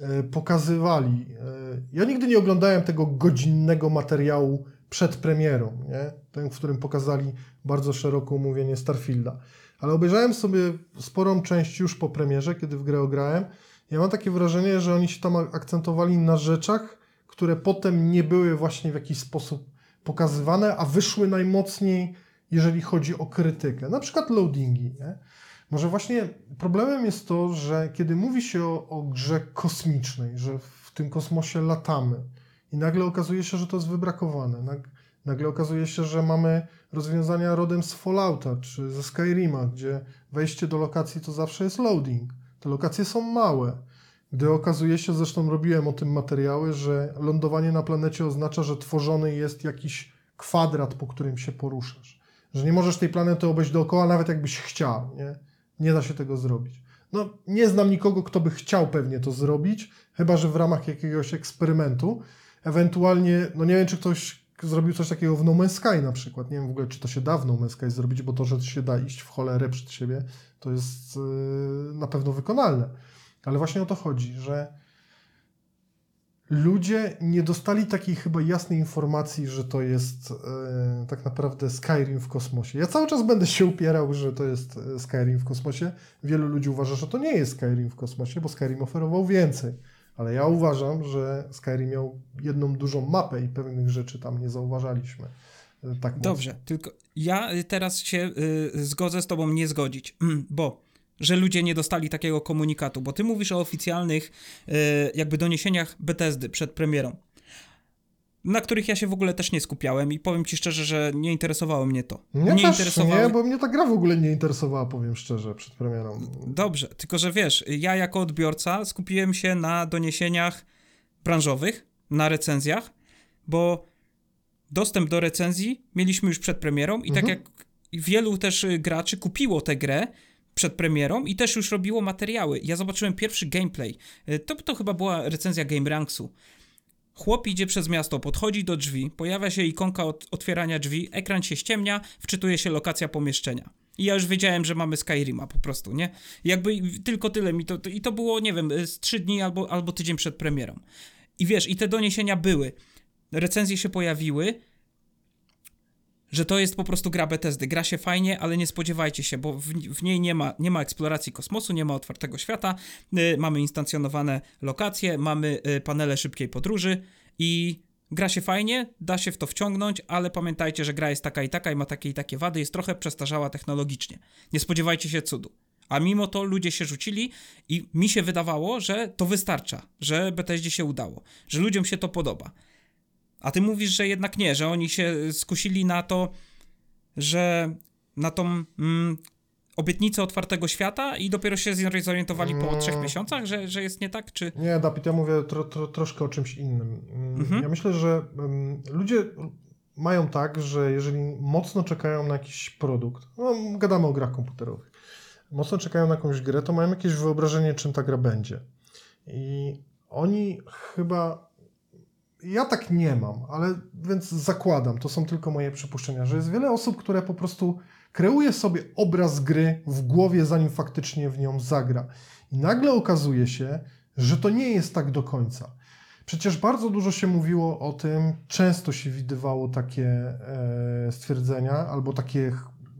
y, pokazywali. Y, Ja nigdy nie oglądałem tego godzinnego materiału przed premierą, nie? ten, w którym pokazali bardzo szeroko omówienie Starfielda. Ale obejrzałem sobie sporą część już po premierze, kiedy w grę grałem. Ja mam takie wrażenie, że oni się tam akcentowali na rzeczach, które potem nie były właśnie w jakiś sposób pokazywane, a wyszły najmocniej, jeżeli chodzi o krytykę. Na przykład loadingi. Nie? Może właśnie problemem jest to, że kiedy mówi się o, o grze kosmicznej, że w tym kosmosie latamy i nagle okazuje się, że to jest wybrakowane. Nagle okazuje się, że mamy rozwiązania rodem z Fallouta czy ze Skyrima, gdzie wejście do lokacji to zawsze jest loading. Te lokacje są małe. Gdy okazuje się, zresztą robiłem o tym materiały, że lądowanie na planecie oznacza, że tworzony jest jakiś kwadrat, po którym się poruszasz. Że nie możesz tej planety obejść dookoła, nawet jakbyś chciał. Nie, nie da się tego zrobić. No, nie znam nikogo, kto by chciał pewnie to zrobić, chyba że w ramach jakiegoś eksperymentu. Ewentualnie, no nie wiem, czy ktoś zrobił coś takiego w No Man's Sky na przykład. Nie wiem w ogóle, czy to się da w No Man's Sky zrobić, bo to, że się da iść w cholerę przed siebie, to jest yy, na pewno wykonalne. Ale właśnie o to chodzi, że ludzie nie dostali takiej chyba jasnej informacji, że to jest yy, tak naprawdę Skyrim w kosmosie. Ja cały czas będę się upierał, że to jest e, Skyrim w kosmosie. Wielu ludzi uważa, że to nie jest Skyrim w kosmosie, bo Skyrim oferował więcej. Ale ja uważam, że Skyrim miał jedną dużą mapę i pewnych rzeczy tam nie zauważaliśmy. E, tak Dobrze, mocno. tylko ja teraz się y, zgodzę z tobą nie zgodzić, bo że ludzie nie dostali takiego komunikatu, bo ty mówisz o oficjalnych y, jakby doniesieniach Bethesdy przed premierą na których ja się w ogóle też nie skupiałem i powiem ci szczerze, że nie interesowało mnie to. Mnie nie też interesowało... nie, bo mnie ta gra w ogóle nie interesowała, powiem szczerze, przed premierą. Dobrze, tylko że wiesz, ja jako odbiorca skupiłem się na doniesieniach branżowych, na recenzjach, bo dostęp do recenzji mieliśmy już przed premierą i tak mhm. tak jak wielu też graczy kupiło tę grę przed premierą i też już robiło materiały. Ja zobaczyłem pierwszy gameplay. To, to chyba była recenzja Game Ranksu. Chłop idzie przez miasto, podchodzi do drzwi, pojawia się ikonka od otwierania drzwi, ekran się ściemnia, wczytuje się lokacja pomieszczenia. I ja już wiedziałem, że mamy Skyrima po prostu, nie? Jakby tylko tyle mi to, to i to było, nie wiem, z trzy dni albo, albo tydzień przed premierą. I wiesz, i te doniesienia były. Recenzje się pojawiły, że to jest po prostu gra Bethesdy. Gra się fajnie, ale nie spodziewajcie się, bo w, w niej nie ma, nie ma eksploracji kosmosu, nie ma otwartego świata, y, mamy instancjonowane lokacje, mamy y, panele szybkiej podróży i gra się fajnie, da się w to wciągnąć, ale pamiętajcie, że gra jest taka i taka i ma takie i takie wady, jest trochę przestarzała technologicznie. Nie spodziewajcie się cudu. A mimo to ludzie się rzucili i mi się wydawało, że to wystarcza, że Bethesdzie się udało, że ludziom się to podoba. A ty mówisz, że jednak nie, że oni się skusili na to, że na tą mm, obietnicę otwartego świata i dopiero się zorientowali po mm. trzech miesiącach, że, że jest nie tak, czy... Nie, Dapit, ja mówię tro, tro, troszkę o czymś innym. Mm, mhm. Ja myślę, że um, ludzie mają tak, że jeżeli mocno czekają na jakiś produkt, no, gadamy o grach komputerowych, mocno czekają na jakąś grę, to mają jakieś wyobrażenie, czym ta gra będzie. I oni chyba ja tak nie mam, ale więc zakładam, to są tylko moje przypuszczenia, że jest wiele osób, które po prostu kreuje sobie obraz gry w głowie, zanim faktycznie w nią zagra. I nagle okazuje się, że to nie jest tak do końca. Przecież bardzo dużo się mówiło o tym, często się widywało takie e, stwierdzenia albo takie,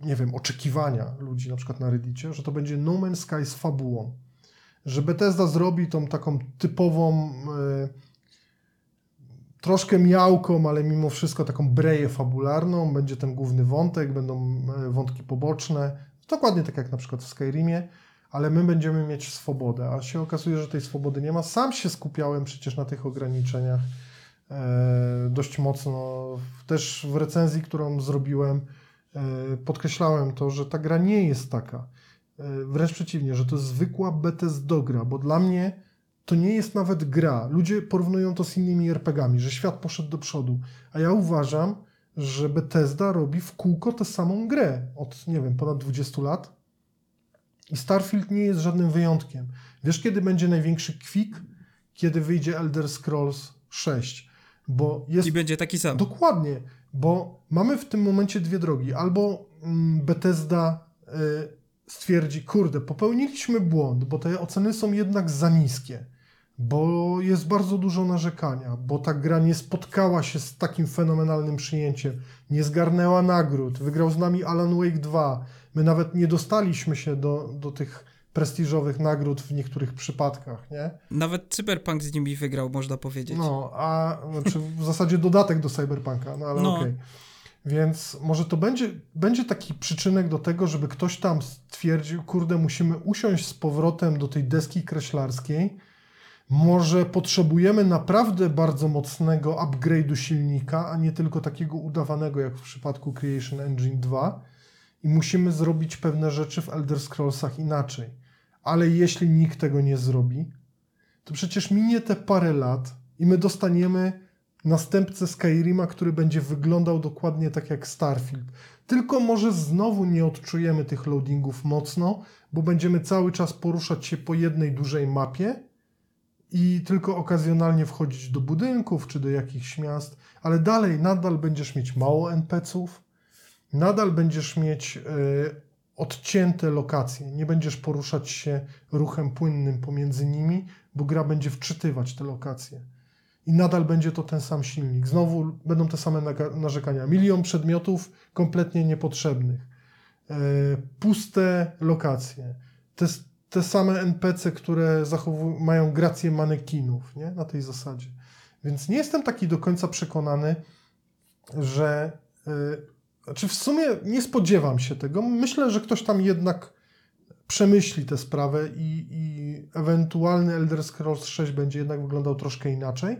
nie wiem, oczekiwania ludzi, na przykład na Reddicie, że to będzie No Man's Sky z fabułą. Że Bethesda zrobi tą taką typową. E, troszkę miałką, ale mimo wszystko taką breję fabularną. Będzie ten główny wątek, będą e, wątki poboczne, dokładnie tak jak na przykład w Skyrimie, ale my będziemy mieć swobodę, a się okazuje, że tej swobody nie ma. Sam się skupiałem przecież na tych ograniczeniach e, dość mocno. Też w recenzji, którą zrobiłem, e, podkreślałem to, że ta gra nie jest taka. E, wręcz przeciwnie, że to jest zwykła Bethesda gra, bo dla mnie to nie jest nawet gra. Ludzie porównują to z innymi RPGami, że świat poszedł do przodu. A ja uważam, że Bethesda robi w kółko tę samą grę od, nie wiem, ponad 20 lat. I Starfield nie jest żadnym wyjątkiem. Wiesz, kiedy będzie największy kwik? Kiedy wyjdzie Elder Scrolls 6. Bo jest... I będzie taki sam. Dokładnie, bo mamy w tym momencie dwie drogi. Albo mm, Bethesda y, stwierdzi, kurde, popełniliśmy błąd, bo te oceny są jednak za niskie bo jest bardzo dużo narzekania, bo ta gra nie spotkała się z takim fenomenalnym przyjęciem, nie zgarnęła nagród, wygrał z nami Alan Wake 2, my nawet nie dostaliśmy się do, do tych prestiżowych nagród w niektórych przypadkach, nie? Nawet Cyberpunk z nimi wygrał, można powiedzieć. No, a znaczy w zasadzie dodatek do Cyberpunka, no ale No. okej. Więc może to będzie, będzie taki przyczynek do tego, żeby ktoś tam stwierdził, kurde, musimy usiąść z powrotem do tej deski kreślarskiej. Może potrzebujemy naprawdę bardzo mocnego upgrade'u silnika, a nie tylko takiego udawanego, jak w przypadku Creation Engine 2. I musimy zrobić pewne rzeczy w Elder Scrollsach inaczej. Ale jeśli nikt tego nie zrobi, to przecież minie te parę lat i my dostaniemy następcę Skyrima, który będzie wyglądał dokładnie tak jak Starfield. Tylko może znowu nie odczujemy tych loadingów mocno, bo będziemy cały czas poruszać się po jednej dużej mapie i tylko okazjonalnie wchodzić do budynków czy do jakichś miast, ale dalej nadal będziesz mieć mało NPC-ów, nadal będziesz mieć e, odcięte lokacje, nie będziesz poruszać się ruchem płynnym pomiędzy nimi, bo gra będzie wczytywać te lokacje. I nadal będzie to ten sam silnik. Znowu będą te same narzekania. Milion przedmiotów kompletnie niepotrzebnych. E, puste lokacje. Te, te same NPC, które mają grację manekinów, nie? Na tej zasadzie. Więc nie jestem taki do końca przekonany, że. E, znaczy, w sumie nie spodziewam się tego. Myślę, że ktoś tam jednak przemyśli tę sprawę i, i ewentualny Elder Scrolls 6 będzie jednak wyglądał troszkę inaczej.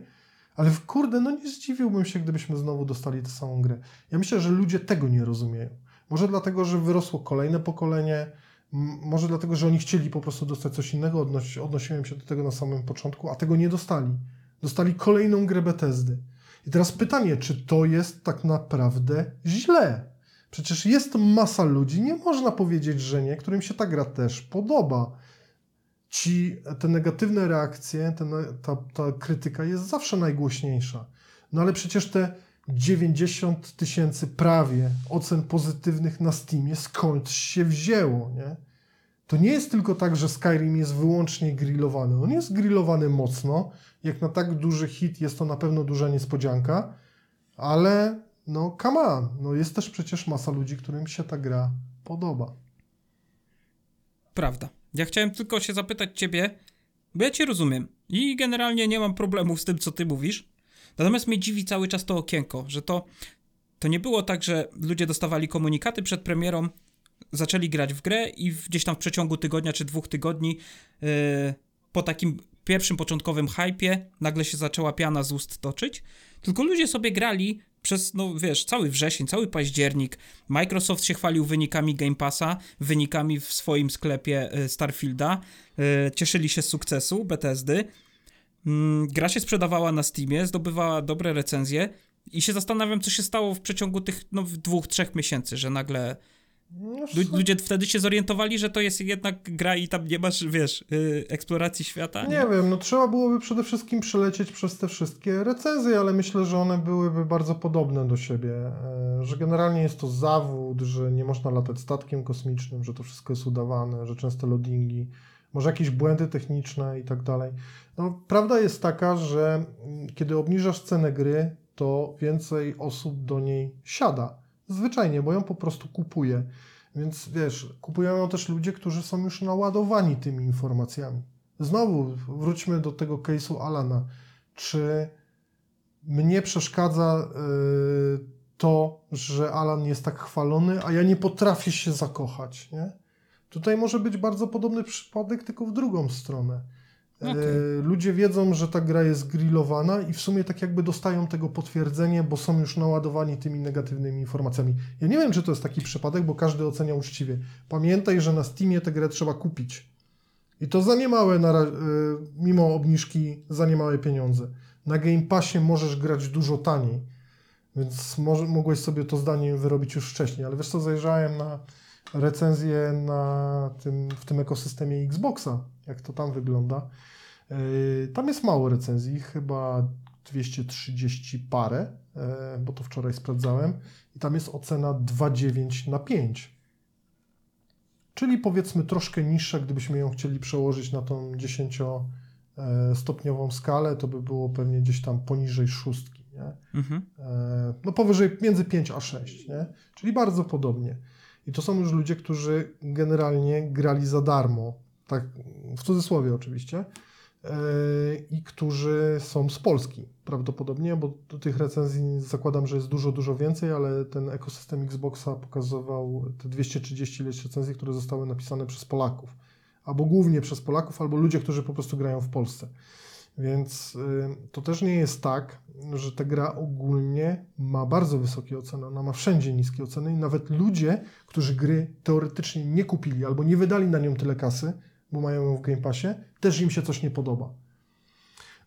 Ale w kurde, no nie zdziwiłbym się, gdybyśmy znowu dostali tę samą grę. Ja myślę, że ludzie tego nie rozumieją. Może dlatego, że wyrosło kolejne pokolenie, może dlatego, że oni chcieli po prostu dostać coś innego, odnosi, odnosiłem się do tego na samym początku, a tego nie dostali. Dostali kolejną grę Bethesdy. I teraz pytanie, czy to jest tak naprawdę źle? Przecież jest masa ludzi, nie można powiedzieć, że nie, którym się ta gra też podoba. Ci, te negatywne reakcje, ta, ta krytyka jest zawsze najgłośniejsza. No ale przecież te 90 tysięcy prawie ocen pozytywnych na Steamie skąd się wzięło, nie? To nie jest tylko tak, że Skyrim jest wyłącznie grillowany. On jest grillowany mocno. Jak na tak duży hit jest to na pewno duża niespodzianka, ale no come on, no jest też przecież masa ludzi, którym się ta gra podoba. Prawda. Ja chciałem tylko się zapytać ciebie, bo ja cię rozumiem i generalnie nie mam problemów z tym, co ty mówisz. Natomiast mnie dziwi cały czas to okienko, że to, to nie było tak, że ludzie dostawali komunikaty przed premierą, zaczęli grać w grę i gdzieś tam w przeciągu tygodnia czy dwóch tygodni yy, po takim pierwszym początkowym hypie nagle się zaczęła piana z ust toczyć, tylko ludzie sobie grali przez, no wiesz, cały wrzesień, cały październik. Microsoft się chwalił wynikami Game Passa, wynikami w swoim sklepie y, Starfielda, y, cieszyli się z sukcesu Bethesdy. Mm, Gra się sprzedawała na Steamie, zdobywała dobre recenzje i się zastanawiam, co się stało w przeciągu tych no, dwóch, trzech miesięcy, że nagle No, lu- ludzie wtedy się zorientowali, że to jest jednak gra i tam nie masz, wiesz, y, eksploracji świata. Nie wiem, no trzeba byłoby przede wszystkim przelecieć przez te wszystkie recenzje, ale myślę, że one byłyby bardzo podobne do siebie. e, Że generalnie jest to zawód, że nie można latać statkiem kosmicznym, że to wszystko jest udawane, że często loadingi, może jakieś błędy techniczne i tak dalej. No, prawda jest taka, że mm, kiedy obniżasz cenę gry, to więcej osób do niej siada. Zwyczajnie, bo ją po prostu kupuje. Więc wiesz, kupują ją też ludzie, którzy są już naładowani tymi informacjami. Znowu wróćmy do tego case'u Alana. Czy mnie przeszkadza y, to, że Alan jest tak chwalony, a ja nie potrafię się zakochać, nie? Tutaj może być bardzo podobny przypadek, tylko w drugą stronę. Okej. Y, Ludzie wiedzą, że ta gra jest grillowana i w sumie tak jakby dostają tego potwierdzenie, bo są już naładowani tymi negatywnymi informacjami. Ja nie wiem, czy to jest taki przypadek, bo każdy ocenia uczciwie. Pamiętaj, że na Steamie tę grę trzeba kupić. I to za niemałe, y, mimo obniżki, za niemałe pieniądze. Na Game Passie możesz grać dużo taniej, więc może, mogłeś sobie to zdanie wyrobić już wcześniej. Ale wiesz co, zajrzałem na recenzję na tym, w tym ekosystemie Xboxa, jak to tam wygląda. Yy, Tam jest mało recenzji, chyba 230 parę, yy, bo to wczoraj sprawdzałem. I tam jest ocena 2,9 na 5. Czyli powiedzmy troszkę niższa, gdybyśmy ją chcieli przełożyć na tą 10 e, stopniową skalę, to by było pewnie gdzieś tam poniżej szóstki, nie? Mhm. No powyżej między 5 a 6, nie? Czyli bardzo podobnie. I to są już ludzie, którzy generalnie grali za darmo, tak w cudzysłowie oczywiście, e, i którzy są z Polski prawdopodobnie, bo tych recenzji zakładam, że jest dużo, dużo więcej, ale ten ekosystem Xboxa pokazywał te 230 ileś recenzji, które zostały napisane przez Polaków. Albo głównie przez Polaków, albo ludzie, którzy po prostu grają w Polsce. Więc y, to też nie jest tak, że ta gra ogólnie ma bardzo wysokie oceny. Ona ma wszędzie niskie oceny i nawet ludzie, którzy gry teoretycznie nie kupili albo nie wydali na nią tyle kasy, bo mają ją w Game Passie, też im się coś nie podoba.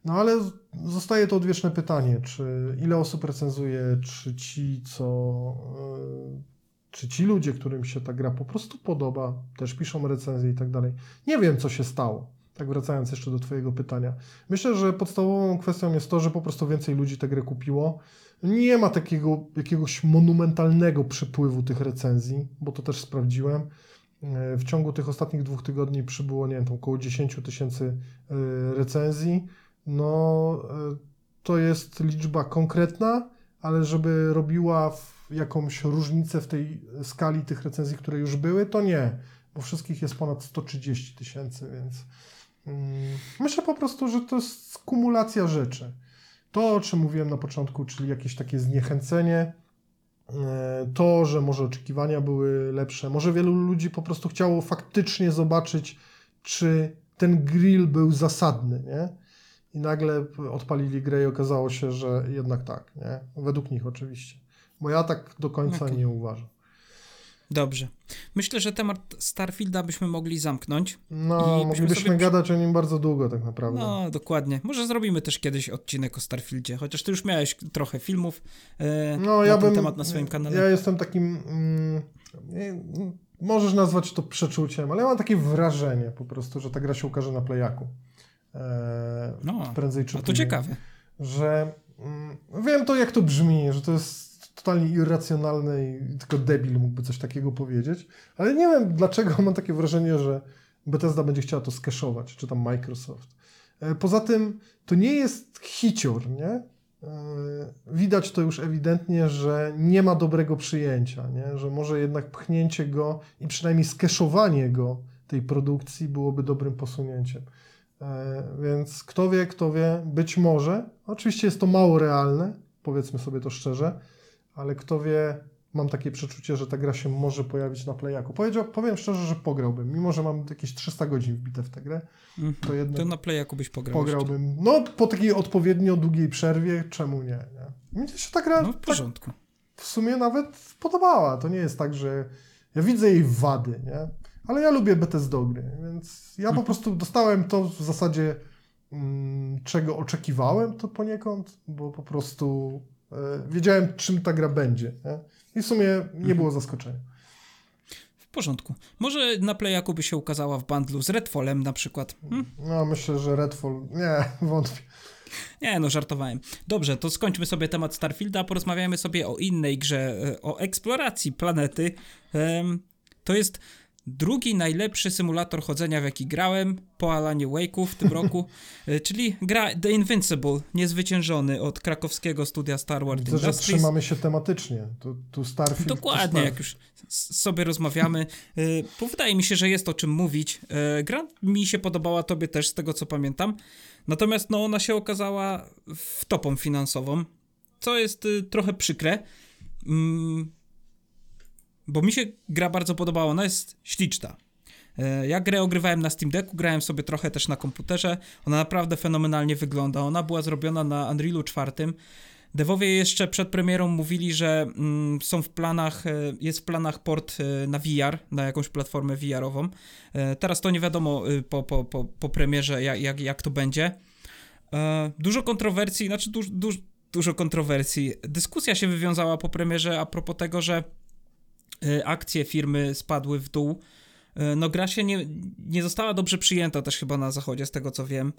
No ale zostaje to odwieczne pytanie, czy ile osób recenzuje, czy ci, co. Yy, czy ci ludzie, którym się ta gra po prostu podoba, też piszą recenzje i tak dalej. Nie wiem, co się stało. Tak wracając jeszcze do Twojego pytania. Myślę, że podstawową kwestią jest to, że po prostu więcej ludzi tę grę kupiło. Nie ma takiego jakiegoś monumentalnego przepływu tych recenzji, bo to też sprawdziłem. E, w ciągu tych ostatnich dwóch tygodni przybyło, nie wiem, około 10 tysięcy e, recenzji. No, e, to jest liczba konkretna, ale żeby robiła jakąś różnicę w tej skali tych recenzji, które już były, to nie, bo wszystkich jest ponad 130 tysięcy, więc myślę po prostu, że to jest kumulacja rzeczy. To, o czym mówiłem na początku, czyli jakieś takie zniechęcenie, e, to, że może oczekiwania były lepsze, może wielu ludzi po prostu chciało faktycznie zobaczyć, czy ten grill był zasadny, nie? I nagle odpalili grę i okazało się, że jednak tak, nie? Według nich oczywiście. Bo ja tak do końca okay. nie uważam. Dobrze. Myślę, że temat Starfielda byśmy mogli zamknąć. No, moglibyśmy sobie... gadać o nim bardzo długo tak naprawdę. No, dokładnie. Może zrobimy też kiedyś odcinek o Starfieldzie, chociaż ty już miałeś trochę filmów e, no, na ja ten bym, temat na swoim kanale. Ja jestem takim... Mm, możesz nazwać to przeczuciem, ale ja mam takie wrażenie po prostu, że ta gra się ukaże na Playaku. E, no, prędzej czy później. to ciekawe. Że mm, wiem to, jak to brzmi, że to jest totalnie irracjonalne i tylko debil mógłby coś takiego powiedzieć, ale nie wiem dlaczego mam takie wrażenie, że Bethesda będzie chciała to skeszować, czy tam Microsoft. E, poza tym to nie jest hicior, nie? E, widać to już ewidentnie, że nie ma dobrego przyjęcia, nie? że może jednak pchnięcie go i przynajmniej skeszowanie go tej produkcji byłoby dobrym posunięciem. E, więc kto wie, kto wie, być może, oczywiście jest to mało realne, powiedzmy sobie to szczerze, ale kto wie, mam takie przeczucie, że ta gra się może pojawić na Playaku. Powiedział, powiem szczerze, że pograłbym, mimo że mam jakieś 300 godzin wbite w tę grę, mm to jednak... To na Playaku byś pograł Pograłbym. Jeszcze. No, po takiej odpowiednio długiej przerwie, czemu nie, nie? Mnie się ta gra no, w tak porządku. Tak w sumie nawet podobała. To nie jest tak, że ja widzę jej wady, nie? Ale ja lubię Bethesda gry, więc ja po mhm. prostu dostałem to w zasadzie mm, czego oczekiwałem to poniekąd, bo po prostu wiedziałem czym ta gra będzie. Nie? I w sumie nie mhm. było zaskoczenia. W porządku. Może na Playaku by się ukazała w bundlu z Redfallem na przykład. Hm? No myślę, że Redfall, nie, wątpię. Nie, no żartowałem. Dobrze, to skończmy sobie temat Starfielda, porozmawiamy sobie o innej grze, e, o eksploracji planety. To jest drugi najlepszy symulator chodzenia, w jaki grałem po Alanie Wake'u w tym roku, e, czyli gra The Invincible, niezwyciężony od krakowskiego studia Star Wars Widzę, Industries. że trzymamy się tematycznie. Tu, tu Starfield... Dokładnie, jak już sobie rozmawiamy. E, bo wydaje mi się, że jest o czym mówić. E, gra mi się podobała, tobie też, z tego co pamiętam. Natomiast no, ona się okazała wtopą finansową, co jest trochę przykre. Bo mi się gra bardzo podobała, ona jest śliczna. E, ja grę ogrywałem na Steam Decku, grałem sobie trochę też na komputerze. Ona naprawdę fenomenalnie wygląda. Ona była zrobiona na Unrealu 4. Devowie jeszcze przed premierą mówili, że mm, są w planach, e, jest w planach port e, na VR, na jakąś platformę VR-ową. Teraz to nie wiadomo po, po, po, po premierze, jak, jak, jak to będzie. Dużo kontrowersji, znaczy duż, duż, dużo kontrowersji. Dyskusja się wywiązała po premierze a propos tego, że akcje firmy spadły w dół. E, no gra się nie, nie została dobrze przyjęta też chyba na zachodzie, z tego co wiem.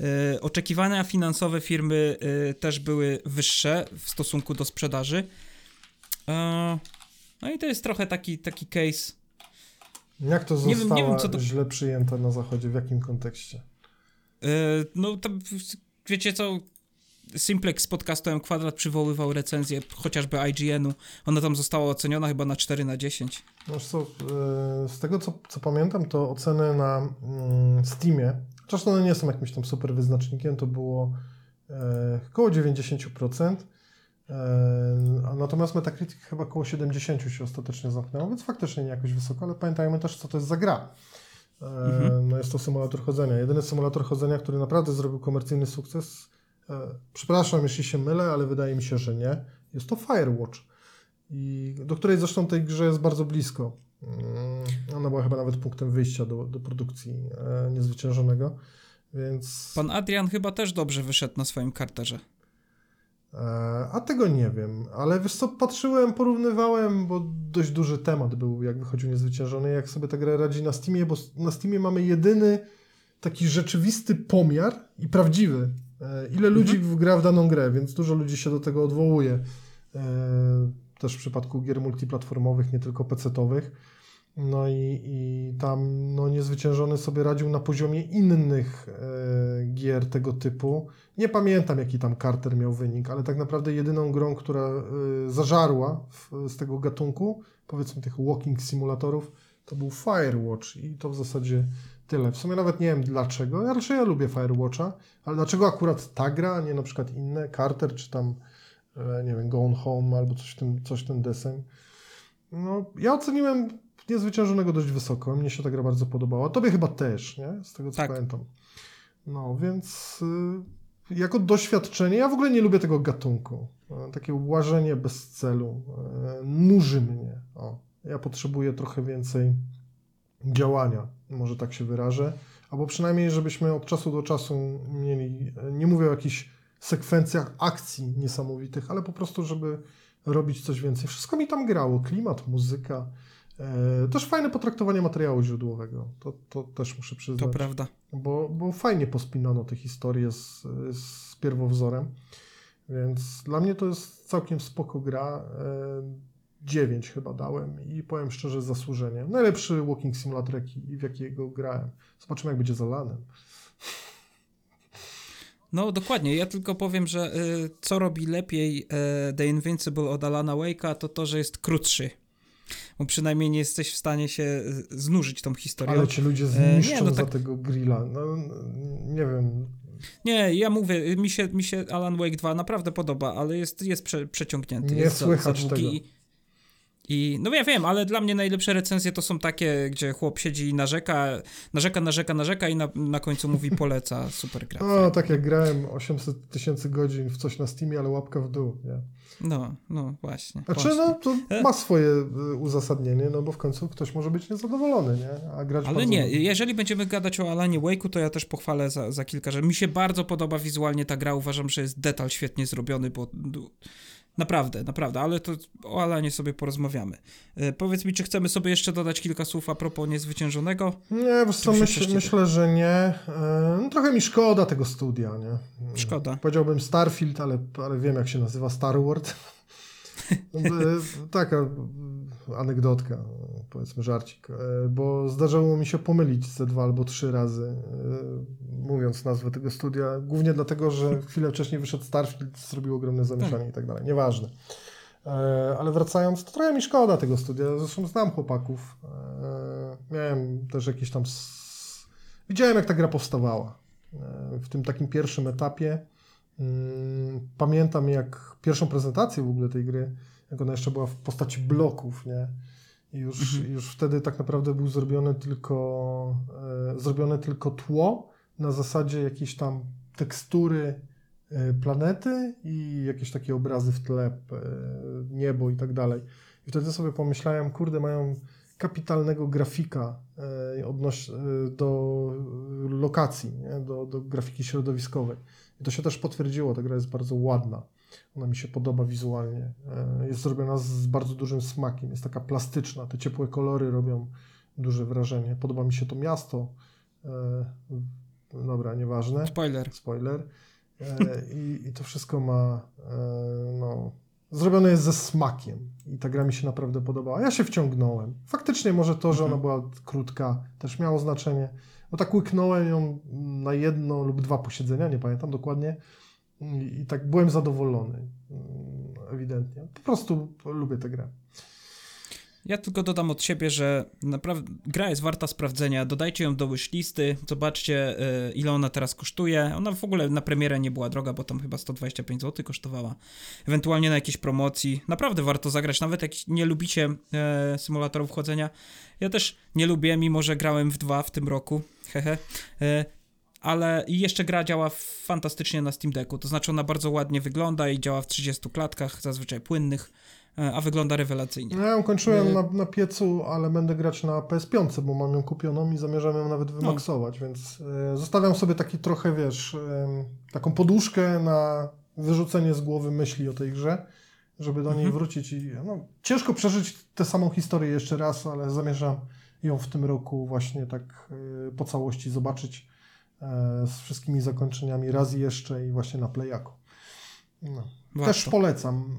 E, oczekiwania finansowe firmy też były wyższe w stosunku do sprzedaży. No i to jest trochę taki, taki case. Jak to zostało źle przyjęte na zachodzie? W jakim kontekście? No to wiecie co, Simplex z podcastem Kwadrat przywoływał recenzję chociażby IGN-u. Ona tam została oceniona chyba na 4 na 10. Wiesz co, e, z tego co, co pamiętam, to oceny na mm, Steamie, chociaż one nie są jakimś tam super wyznacznikiem, to było e, około 90%. E, natomiast Metacritic chyba około 70 się ostatecznie zamknęło, więc faktycznie nie jakoś wysoko, ale pamiętajmy też, co to jest za gra. Mhm. No jest to symulator chodzenia. Jedyny symulator chodzenia, który naprawdę zrobił komercyjny sukces, przepraszam, jeśli się mylę, ale wydaje mi się, że nie, jest to Firewatch. I do której zresztą tej grze jest bardzo blisko. Mm, Ona była chyba nawet punktem wyjścia do, do produkcji e, niezwyciężonego, więc. Pan Adrian chyba też dobrze wyszedł na swoim karterze. E, a tego nie wiem, ale wiesz co, patrzyłem, porównywałem, bo dość duży temat był, jak wychodził niezwyciężony, jak sobie ta gra radzi na Steamie, bo na Steamie mamy jedyny taki rzeczywisty pomiar i prawdziwy. E, ile ludzi gra w daną grę, więc dużo ludzi się do tego odwołuje. E, też w przypadku gier multiplatformowych, nie tylko PC-towych. No i, i tam no, niezwyciężony sobie radził na poziomie innych e, gier tego typu. Nie pamiętam, jaki tam Carter miał wynik, ale tak naprawdę jedyną grą, która y, zażarła w, z tego gatunku, powiedzmy tych walking simulatorów, to był Firewatch i to w zasadzie tyle. W sumie nawet nie wiem dlaczego. Ja raczej ja lubię Firewatcha, ale dlaczego akurat ta gra, a nie na przykład inne, Carter czy tam, e, nie wiem, Gone Home albo coś ten, coś ten deseń. No, ja oceniłem niezwyciężonego dość wysoko. Mnie się ta gra bardzo podobała. Tobie chyba też, nie? Z tego co Tak. pamiętam. No, więc y, jako doświadczenie, ja w ogóle nie lubię tego gatunku. E, takie łażenie bez celu. E, nuży mnie. O, ja potrzebuję trochę więcej działania, może tak się wyrażę. Albo przynajmniej, żebyśmy od czasu do czasu mieli, nie mówię o jakichś sekwencjach akcji niesamowitych, ale po prostu, żeby robić coś więcej. Wszystko mi tam grało. Klimat, muzyka. E, też fajne potraktowanie materiału źródłowego. To, to też muszę przyznać To prawda. bo, bo fajnie pospinano te historie z, z pierwowzorem, więc dla mnie to jest całkiem spoko gra. E, 9 chyba dałem i powiem szczerze zasłużenie. Najlepszy walking simulator, jaki, w jakiego grałem. Zobaczymy, jak będzie za lanem. No dokładnie, ja tylko powiem, że y, co robi lepiej y, The Invincible od Alana Wake'a, to to, że jest krótszy. Bo przynajmniej nie jesteś w stanie się y, znużyć tą historią. Ale ci ludzie E, nie, zniszczą no za tak- tego grilla. No, nie wiem. Nie, ja mówię, mi się, mi się Alan Wake 2 naprawdę podoba, ale jest, jest prze, przeciągnięty. Nie jest za- słychać za długi tego. I, I no ja wiem, ale dla mnie najlepsze recenzje to są takie, gdzie chłop siedzi i narzeka, narzeka, narzeka, narzeka i na, na końcu mówi poleca, super gra. No, tak jak grałem 800 tysięcy godzin w coś na Steamie, ale łapka w dół. Nie? No, no właśnie. Znaczy, właśnie. no, to E? ma swoje y, uzasadnienie, no bo w końcu ktoś może być niezadowolony, nie? A grać Ale nie, jeżeli będziemy gadać o Alanie Wake'u, to ja też pochwalę za, za kilka rzeczy. Mi się bardzo podoba wizualnie ta gra, uważam, że jest detal świetnie zrobiony, bo naprawdę, naprawdę, ale to o Alanie sobie porozmawiamy. E, powiedz mi, czy chcemy sobie jeszcze dodać kilka słów a propos niezwyciężonego? Nie, wiesz co, myśl, myślę, że nie. E, No, trochę mi szkoda tego studia, nie? Szkoda. Powiedziałbym Starfield, ale, ale wiem jak się nazywa Star Wars. E, Taka anegdotka, powiedzmy żarcik, E, bo zdarzało mi się pomylić ze dwa albo trzy razy, e, mówiąc nazwę tego studia, głównie dlatego, że chwilę wcześniej wyszedł Starfield, zrobił ogromne zamieszanie i tak dalej, nieważne. E, Ale wracając, to trochę mi szkoda tego studia, zresztą znam chłopaków, miałem też jakieś tam... Widziałem jak ta gra powstawała w tym takim pierwszym etapie. Mm, Pamiętam jak pierwszą prezentację w ogóle tej gry, jak ona jeszcze była w postaci bloków, nie? Już, Mhm. już wtedy tak naprawdę był zrobione tylko, e, zrobione tylko tło na zasadzie jakiejś tam tekstury e, planety i jakieś takie obrazy w tle, e, niebo i tak dalej. I wtedy sobie pomyślałem, kurde, mają kapitalnego grafika e, odnoś, e, do lokacji, nie? Do, do grafiki środowiskowej. I to się też potwierdziło, ta gra jest bardzo ładna. Ona mi się podoba wizualnie. E, Jest zrobiona z bardzo dużym smakiem, jest taka plastyczna. Te ciepłe kolory robią duże wrażenie. Podoba mi się to miasto. E, Dobra, nieważne. Spoiler. Spoiler. E, I, I to wszystko ma, no, zrobione jest ze smakiem i ta gra mi się naprawdę podobała. Ja się wciągnąłem. Faktycznie może to, że ona Mhm. była krótka, też miało znaczenie, bo tak łyknąłem ją na jedno lub dwa posiedzenia, nie pamiętam dokładnie i, i tak byłem zadowolony, mm, ewidentnie. Po prostu lubię tę grę. Ja tylko dodam od siebie, że naprawdę gra jest warta sprawdzenia. Dodajcie ją do wishlisty, zobaczcie e, ile ona teraz kosztuje. Ona w ogóle na premierę nie była droga, bo tam chyba 125 zł kosztowała. Ewentualnie na jakiejś promocji. Naprawdę warto zagrać, nawet jak nie lubicie e, symulatorów chodzenia. Ja też nie lubię, mimo że grałem w dwa w tym roku. Hehe. E, ale i jeszcze gra działa fantastycznie na Steam Decku. To znaczy ona bardzo ładnie wygląda i działa w 30 klatkach, zazwyczaj płynnych, e, a wygląda rewelacyjnie. No, ja ją kończyłem Nie. na, na piecu, ale będę grać na PS5, bo mam ją kupioną i zamierzam ją nawet No. wymaksować, więc e, zostawiam sobie taki trochę, wiesz, taką poduszkę na wyrzucenie z głowy myśli o tej grze, żeby do niej Mhm. wrócić i no, ciężko przeżyć tę samą historię jeszcze raz, ale zamierzam ją w tym roku właśnie tak e, po całości zobaczyć e, z wszystkimi zakończeniami raz jeszcze i właśnie na Playaku. No. Też polecam.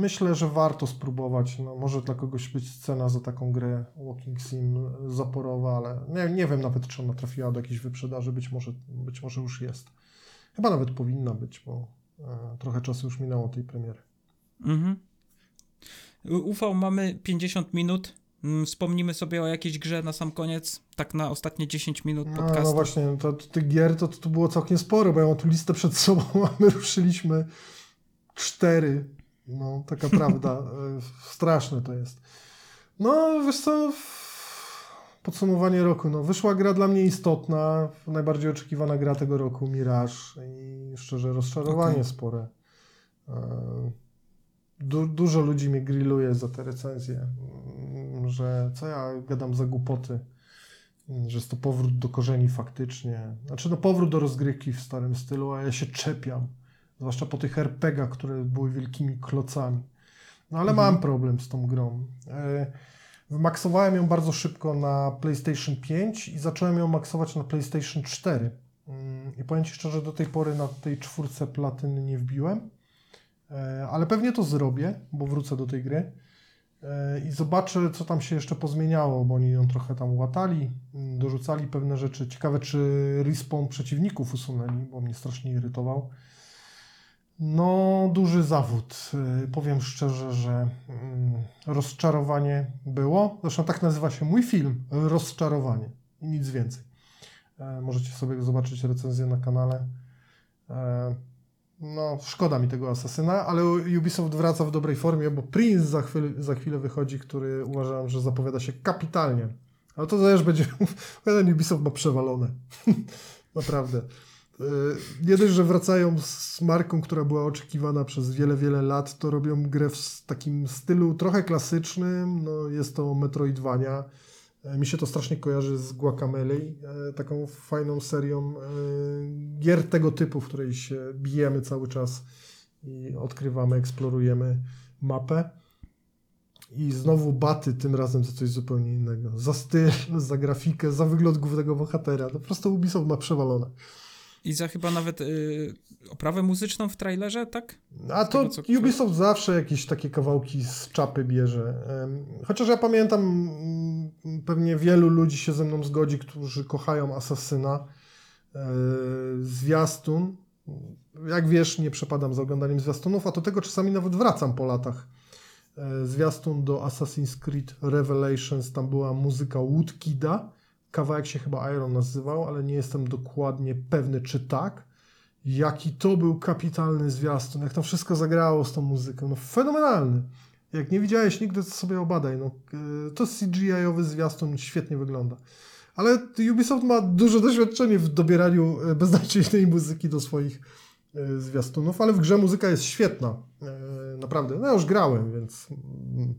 Myślę, że warto spróbować. No, może dla kogoś być cena za taką grę Walking Sim zaporowa, ale nie, nie wiem nawet, czy ona trafiła do jakiejś wyprzedaży. Być może, być może już jest. Chyba nawet powinna być, bo e, trochę czasu już minęło tej premiery. Mhm. UV mamy 50 minut. Mm, Wspomnimy sobie o jakiejś grze na sam koniec, tak na ostatnie 10 minut No, podcastu. no właśnie, to, to tych gier to, to było całkiem sporo, bo ja mam tu listę przed sobą, a my ruszyliśmy cztery. No, taka prawda. E, Straszne to jest. No, wiesz co, podsumowanie roku. No, wyszła gra dla mnie istotna, najbardziej oczekiwana gra tego roku, Mirage i szczerze rozczarowanie Okej. spore. E, Du, dużo ludzi mnie grilluje za te recenzje, że co ja gadam za głupoty, że jest to powrót do korzeni faktycznie. Znaczy no powrót do rozgrywki w starym stylu, a ja się czepiam. Zwłaszcza po tych RPGach, które były wielkimi klocami. No ale Mhm. mam problem z tą grą. E, Wymaksowałem ją bardzo szybko na PlayStation 5 i zacząłem ją maksować na PlayStation 4. Mm, I powiem Ci szczerze, do tej pory na tej czwórce platyny nie wbiłem. E, Ale pewnie to zrobię, bo wrócę do tej gry i zobaczę, co tam się jeszcze pozmieniało, bo oni ją trochę tam łatali, mm, dorzucali pewne rzeczy. Ciekawe, czy respawn przeciwników usunęli, bo mnie strasznie irytował. No, duży zawód. E, Powiem szczerze, że mm, rozczarowanie było. Zresztą tak nazywa się mój film, Rozczarowanie i nic więcej. E, Możecie sobie zobaczyć recenzję na kanale. No, szkoda mi tego asasyna, ale Ubisoft wraca w dobrej formie, bo Prince za, chwilę, za chwilę wychodzi, który uważam, że zapowiada się kapitalnie. Ale to też będzie. Ten Ubisoft ma przewalone. Naprawdę. Yy, Nie dość, że wracają z marką, która była oczekiwana przez wiele, wiele lat, to robią grę w takim stylu trochę klasycznym. No, jest to Metroidvania. E, Mi się to strasznie kojarzy z Guacamele, e, taką fajną serią e, gier tego typu, w której się bijemy cały czas i odkrywamy, eksplorujemy mapę. I znowu baty, tym razem za coś zupełnie innego. Za styl, za grafikę, za wygląd głównego bohatera. No po prostu Ubisoft ma przewalone. I za chyba nawet y, oprawę muzyczną w trailerze, tak? A Z to tego, co- Ubisoft zawsze jakieś takie kawałki z czapy bierze. Chociaż ja pamiętam, mm, pewnie wielu ludzi się ze mną zgodzi, którzy kochają Asasyna. E, Zwiastun. Jak wiesz, nie przepadam za oglądaniem zwiastunów, a do tego czasami nawet wracam po latach. E, Zwiastun do Assassin's Creed Revelations, tam była muzyka Woodkida. Kawałek się chyba Iron nazywał, ale nie jestem dokładnie pewny, czy tak. Jaki to był kapitalny zwiastun, jak to wszystko zagrało z tą muzyką. No fenomenalny. Jak nie widziałeś nigdy, to sobie obadaj. No, yy, to CGI-owy zwiastun świetnie wygląda. Ale Ubisoft ma duże doświadczenie w dobieraniu e, beznadziejnej muzyki do swoich e, zwiastunów, ale w grze muzyka jest świetna. Naprawdę. No ja już grałem, więc mm,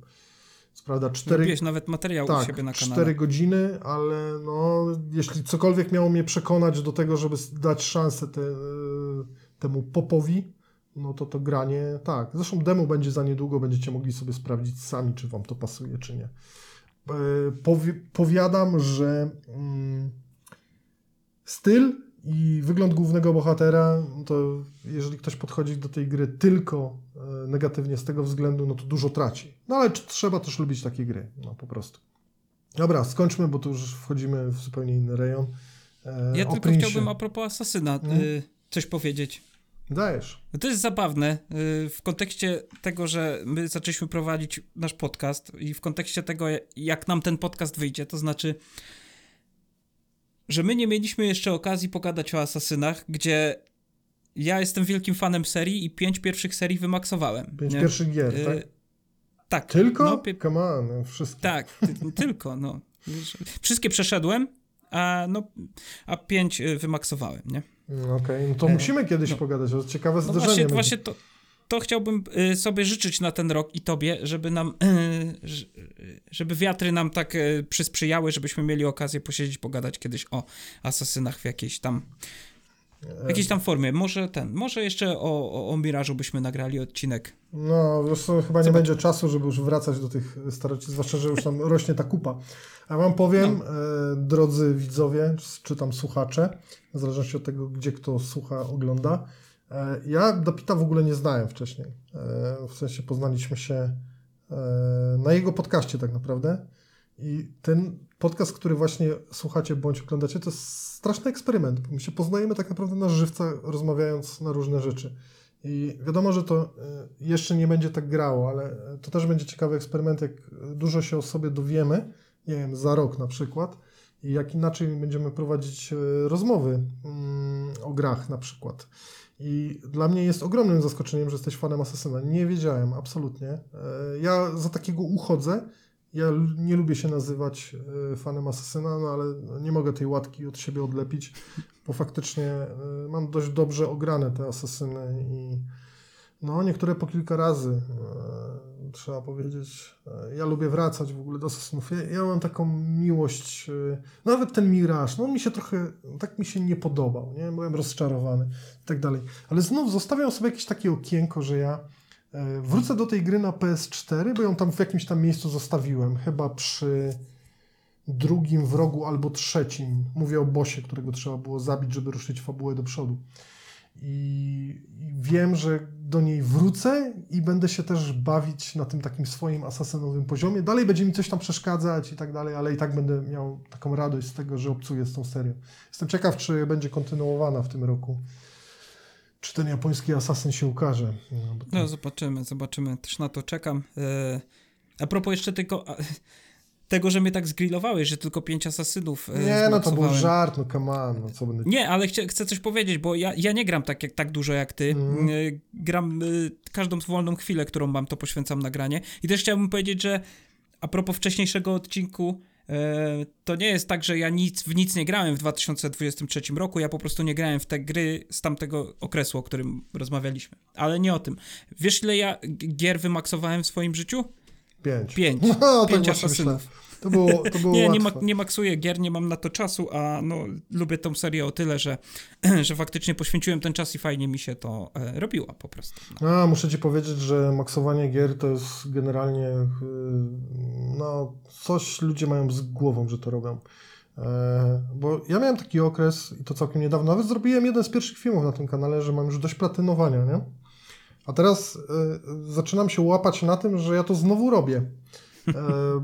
prawda cztery, Robiłeś nawet materiał u tak, siebie na kanale. 4 godziny, ale no, jeśli cokolwiek miało mnie przekonać do tego, żeby dać szansę te, temu popowi, no to to granie, tak. Zresztą demo będzie za niedługo, będziecie mogli sobie sprawdzić sami, czy wam to pasuje, czy nie. E, Powi powiadam, że mm, styl i wygląd głównego bohatera, to jeżeli ktoś podchodzi do tej gry tylko e, negatywnie z tego względu, no to dużo traci. No ale trzeba też lubić takie gry, no po prostu. Dobra, skończmy, bo tu już wchodzimy w zupełnie inny rejon. E, ja tylko chciałbym a propos Asasyna hmm? y, coś powiedzieć. Dajesz. To jest zabawne y, w kontekście tego, że my zaczęliśmy prowadzić nasz podcast i w kontekście tego, jak nam ten podcast wyjdzie, to znaczy, że my nie mieliśmy jeszcze okazji pogadać o Asasynach, gdzie ja jestem wielkim fanem serii i pięć pierwszych serii wymaksowałem. Pięć nie? pierwszych gier, y, tak? Tak. Tylko? No, pie... Come on, no, wszystkie. Tak, ty, tylko, no. Wszystkie przeszedłem, a, no, a pięć y, wymaksowałem, nie? Mm, okej, okay. no to e, musimy kiedyś no. pogadać, to ciekawe no zdarzenie. Właśnie, właśnie to, to chciałbym y, sobie życzyć na ten rok i tobie, żeby nam, żeby wiatry nam tak przysprzyjały, żebyśmy mieli okazję posiedzieć, pogadać kiedyś o asasynach w jakiejś tam w jakiejś tam formie. Może ten, może jeszcze o, o, o Mirażu byśmy nagrali odcinek. No, już chyba nie Zobacz. będzie czasu, żeby już wracać do tych staroci, zwłaszcza, że już tam rośnie ta kupa. A wam powiem, no. e, drodzy widzowie, czy tam słuchacze, w zależności od tego, gdzie kto słucha, ogląda, ja Dapita w ogóle nie znałem wcześniej. E, w sensie poznaliśmy się e, na jego podcaście tak naprawdę. I ten podcast, który właśnie słuchacie bądź oglądacie, to jest straszny eksperyment. My się poznajemy tak naprawdę na żywca, rozmawiając na różne rzeczy. I wiadomo, że to e, jeszcze nie będzie tak grało, ale to też będzie ciekawy eksperyment, jak dużo się o sobie dowiemy, nie wiem, za rok na przykład, i jak inaczej będziemy prowadzić e, rozmowy mm, o grach na przykład. I dla mnie jest ogromnym zaskoczeniem, że jesteś fanem Asasyna. Nie wiedziałem, absolutnie. E, ja za takiego uchodzę, ja nie lubię się nazywać e, fanem Asasyna, no ale nie mogę tej łatki od siebie odlepić, bo faktycznie e, mam dość dobrze ograne te Asasyny i no niektóre po kilka razy trzeba powiedzieć. Ja lubię wracać w ogóle do Asasynów. Ja, ja mam taką miłość, nawet ten Miraż, no on mi się trochę, tak mi się nie podobał, nie? Byłem rozczarowany i tak dalej. Ale znów zostawiam sobie jakieś takie okienko, że ja E, wrócę do tej gry na PS4, bo ją tam w jakimś tam miejscu zostawiłem, chyba przy drugim wrogu albo trzecim. Mówię o bosie, którego trzeba było zabić, żeby ruszyć fabułę do przodu. I, wiem, że do niej wrócę i będę się też bawić na tym takim swoim asasynowym poziomie. Dalej będzie mi coś tam przeszkadzać i tak dalej, ale i tak będę miał taką radość z tego, że obcuję z tą serią. Jestem ciekaw, czy będzie kontynuowana w tym roku czy ten japoński asasyn się ukaże. No, to... no zobaczymy, zobaczymy. Też na to czekam. E, a propos jeszcze tylko tego, że mnie tak zgrillowałeś, że tylko pięć asasynów e, Nie, no to był żart, no come on, no co będę... Nie, ale chcę, chcę coś powiedzieć, bo ja, ja nie gram tak, jak, tak dużo jak ty. Mm. Gram każdą wolną chwilę, którą mam, to poświęcam nagranie. I też chciałbym powiedzieć, że a propos wcześniejszego odcinku, E, to nie jest tak, że ja nic, w nic nie grałem w 2023 roku, ja po prostu nie grałem w te gry z tamtego okresu, o którym rozmawialiśmy. Ale nie o tym. Wiesz, ile ja gier wymaksowałem w swoim życiu? Pięć. Pięć. No, Pięć asasynów. To było, to było nie, nie, ma, nie maksuję gier, nie mam na to czasu, a no, lubię tą serię o tyle, że, że faktycznie poświęciłem ten czas i fajnie mi się to e, robiło po prostu. No. A, muszę ci powiedzieć, że maksowanie gier to jest generalnie e, no, coś ludzie mają z głową, że to robią. E, bo ja miałem taki okres i to całkiem niedawno, nawet zrobiłem jeden z pierwszych filmów na tym kanale, że mam już dość platynowania, nie? A teraz e, zaczynam się łapać na tym, że ja to znowu robię. E,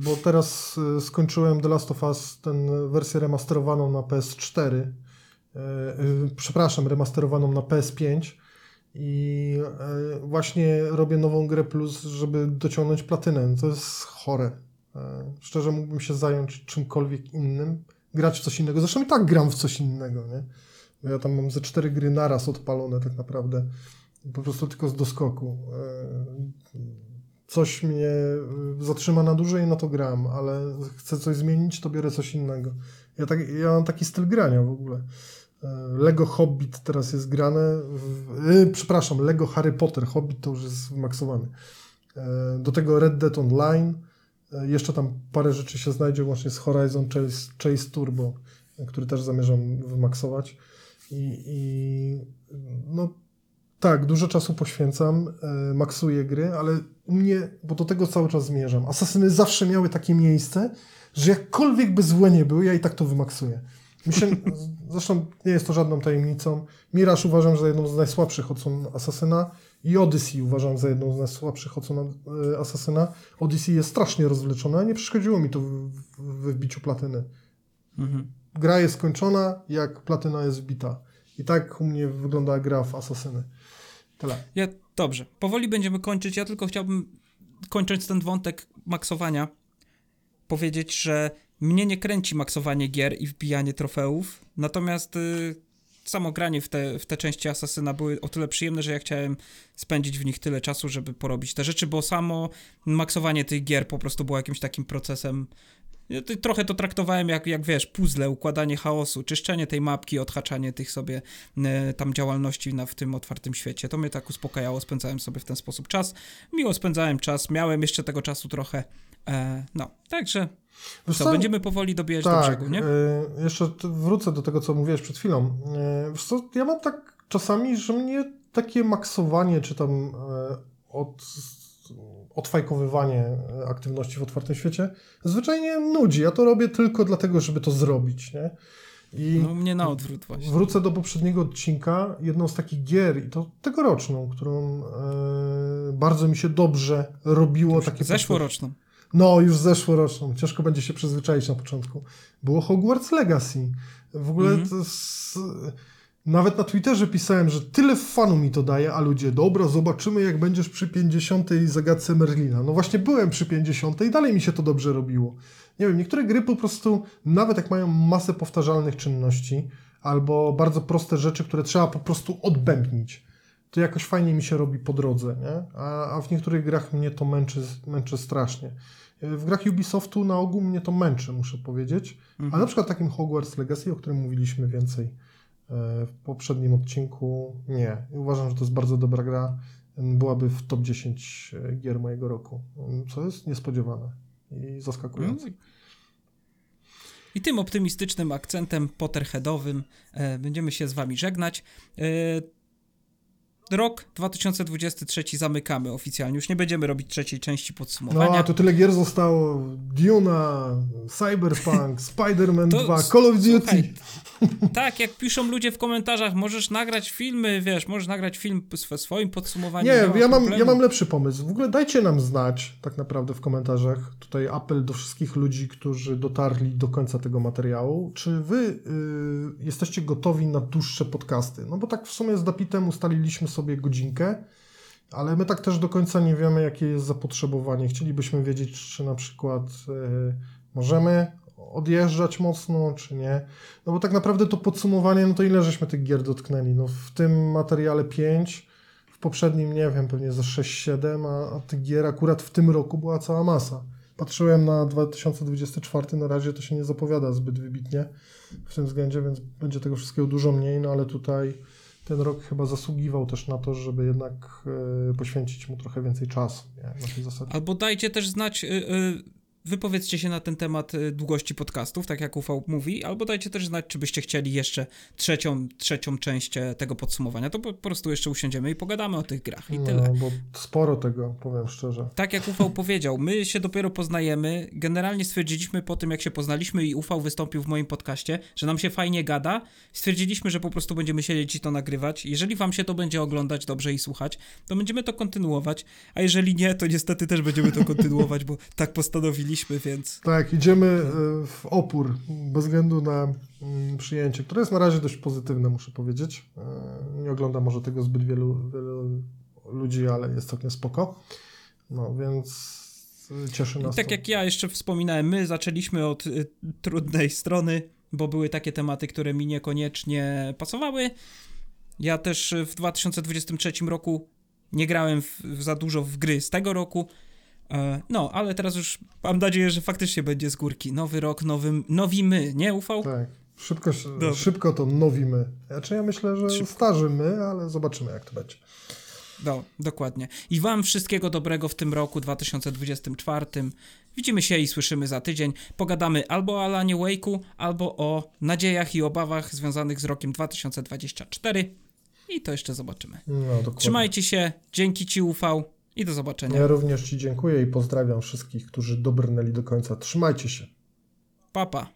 bo teraz e, skończyłem The Last of Us, tę wersję remasterowaną na PS4. E, przepraszam, remasterowaną na PS5 i właśnie robię nową grę plus, żeby dociągnąć platynę. To jest chore. Szczerze mógłbym się zająć czymkolwiek innym, grać w coś innego. Zresztą i tak gram w coś innego, nie? Ja tam mam ze cztery gry naraz odpalone tak naprawdę. Po prostu tylko z doskoku coś mnie zatrzyma na dłużej, no to gram, ale chcę coś zmienić, to biorę coś innego. Ja, tak, ja mam taki styl grania w ogóle. E, Lego Hobbit teraz jest grane. W, yy, przepraszam, Lego Harry Potter Hobbit to już jest wymaksowany. Yy, do tego Red Dead Online. Jeszcze tam parę rzeczy się znajdzie, łącznie z Horizon Chase, Chase Turbo, który też zamierzam wymaksować. I, i no, tak, dużo czasu poświęcam, e, maksuję gry, ale u mnie, bo do tego cały czas zmierzam. Asasyny zawsze miały takie miejsce, że jakkolwiek by złe nie były, ja i tak to wymaksuję. Myślę, zresztą nie jest to żadną tajemnicą. Miraż uważam, że jedną z najsłabszych odsłon Asasyna. I Odyssey uważam za jedną z najsłabszych ocen e, Asasyna. Odyssey jest strasznie rozwleczona, nie przeszkodziło mi to w, w, w wbiciu platyny. Mhm. Gra jest skończona, jak platyna jest wbita. I tak u mnie wygląda gra w Asasyny. Tyle. Ja, dobrze, powoli będziemy kończyć. Ja tylko chciałbym, kończąc ten wątek maksowania, powiedzieć, że mnie nie kręci maksowanie gier i wbijanie trofeów, natomiast y, samo granie w te, w te części Asasyna były o tyle przyjemne, że ja chciałem spędzić w nich tyle czasu, żeby porobić te rzeczy, bo samo maksowanie tych gier po prostu było jakimś takim procesem. Trochę to traktowałem jak, jak wiesz, puzzle, układanie chaosu, czyszczenie tej mapki, odhaczanie tych sobie e, tam działalności na, w tym otwartym świecie. To mnie tak uspokajało, spędzałem sobie w ten sposób czas. Miło spędzałem czas, miałem jeszcze tego czasu trochę. E, no, także Wiesz co, będziemy powoli dobijać do Tak, brzegu, nie? e, jeszcze wrócę do tego, co mówiłeś przed chwilą. Wiesz co, ja mam tak czasami, że mnie takie maksowanie, czy tam e, od, odfajkowywanie e, aktywności w otwartym świecie zwyczajnie nudzi. Ja to robię tylko dlatego, żeby to zrobić, nie? I No mnie na odwrót właśnie. wrócę do poprzedniego odcinka. Jedną z takich gier, i to tegoroczną, którą e, bardzo mi się dobrze robiło. Takie Zeszłoroczną. no, już zeszłoroczną. Ciężko będzie się przyzwyczaić na początku. Było Hogwarts Legacy. W ogóle Mhm. to jest... Nawet na Twitterze pisałem, że tyle fanu mi to daje, a ludzie, dobra, zobaczymy jak będziesz przy 50. zagadce Merlina. No właśnie byłem przy 50. i dalej mi się to dobrze robiło. Nie wiem, niektóre gry po prostu, nawet jak mają masę powtarzalnych czynności, albo bardzo proste rzeczy, które trzeba po prostu odbębnić, to jakoś fajnie mi się robi po drodze, nie? A, a w niektórych grach mnie to męczy, męczy strasznie. W grach Ubisoftu na ogół mnie to męczy, muszę powiedzieć. A na przykład takim Hogwarts Legacy, o którym mówiliśmy więcej w poprzednim odcinku, nie. Uważam, że to jest bardzo dobra gra. Byłaby w top 10 gier mojego roku, co jest niespodziewane i zaskakujące. Mm. I tym optymistycznym akcentem Potterheadowym e, będziemy się z wami żegnać. Rok 2023 zamykamy oficjalnie. Już nie będziemy robić trzeciej części No, podsumowania. a to tyle gier zostało. Duna, Cyberpunk, Spider-Man To 2, Call of Duty. Słuchaj, tak, jak piszą ludzie w komentarzach, możesz nagrać filmy, wiesz, możesz nagrać film swe- swoim podsumowaniem. Nie, ja mam, problemu. ja mam lepszy pomysł. W ogóle dajcie nam znać tak naprawdę w komentarzach. Tutaj apel do wszystkich ludzi, którzy dotarli do końca tego materiału. Czy wy y, jesteście gotowi na dłuższe podcasty? No bo tak w sumie z Dapitem ustaliliśmy sobie godzinkę, ale my tak też do końca nie wiemy, jakie jest zapotrzebowanie. Chcielibyśmy wiedzieć, czy na przykład y, możemy odjeżdżać mocno, czy nie. No bo tak naprawdę to podsumowanie, no to ile żeśmy tych gier dotknęli? No w tym materiale 5, w poprzednim, nie wiem, pewnie ze 6-7, a, a tych gier akurat w tym roku była cała masa. Patrzyłem na 2024, na razie to się nie zapowiada zbyt wybitnie w tym względzie, więc będzie tego wszystkiego dużo mniej, no ale tutaj ten rok chyba zasługiwał też na to, żeby jednak e, poświęcić mu trochę więcej czasu, nie? na tej zasadzie. Albo dajcie też znać, y, y, wypowiedzcie się na ten temat y, długości podcastów, tak jak UV mówi, albo dajcie też znać, czy byście chcieli jeszcze trzecią, trzecią część e, tego podsumowania. To po, prostu jeszcze usiądziemy i pogadamy o tych grach i tyle. No, bo sporo tego, powiem szczerze. Tak jak Ufał powiedział, my się dopiero poznajemy. Generalnie stwierdziliśmy po tym, jak się poznaliśmy i Ufał wystąpił w moim podcaście, że nam się fajnie gada. Stwierdziliśmy, że po prostu będziemy siedzieć i to nagrywać. Jeżeli wam się to będzie oglądać dobrze i słuchać, to będziemy to kontynuować. A jeżeli nie, to niestety też będziemy to kontynuować, bo tak postanowiliśmy, więc Tak, idziemy e, w opór bez względu na mm, przyjęcie, które jest na razie dość pozytywne, muszę powiedzieć. E, Nie ogląda może tego zbyt wielu, wielu ludzi, ale jest całkiem spoko. No więc e, cieszy I nas tak to. jak ja jeszcze wspominałem, my zaczęliśmy od y, trudnej strony, bo były takie tematy, które mi niekoniecznie pasowały. Ja też w 2023 roku nie grałem w, w za dużo w gry z tego roku. E, no, ale teraz już mam nadzieję, że faktycznie będzie z górki. Nowy rok, nowy, nowi my, nie ufał? Tak, szybko, szybko to nowimy. Znaczy ja myślę, że Szybko. starzy my, ale zobaczymy jak to będzie. No, dokładnie. I wam wszystkiego dobrego w tym roku 2024. Widzimy się i słyszymy za tydzień. Pogadamy albo o Alanie Wake'u, albo o nadziejach i obawach związanych z rokiem 2024. I to jeszcze zobaczymy. No. Trzymajcie się, dzięki ci ufał i do zobaczenia. Ja również Ci dziękuję i pozdrawiam wszystkich, którzy dobrnęli do końca. Trzymajcie się. Papa. Pa.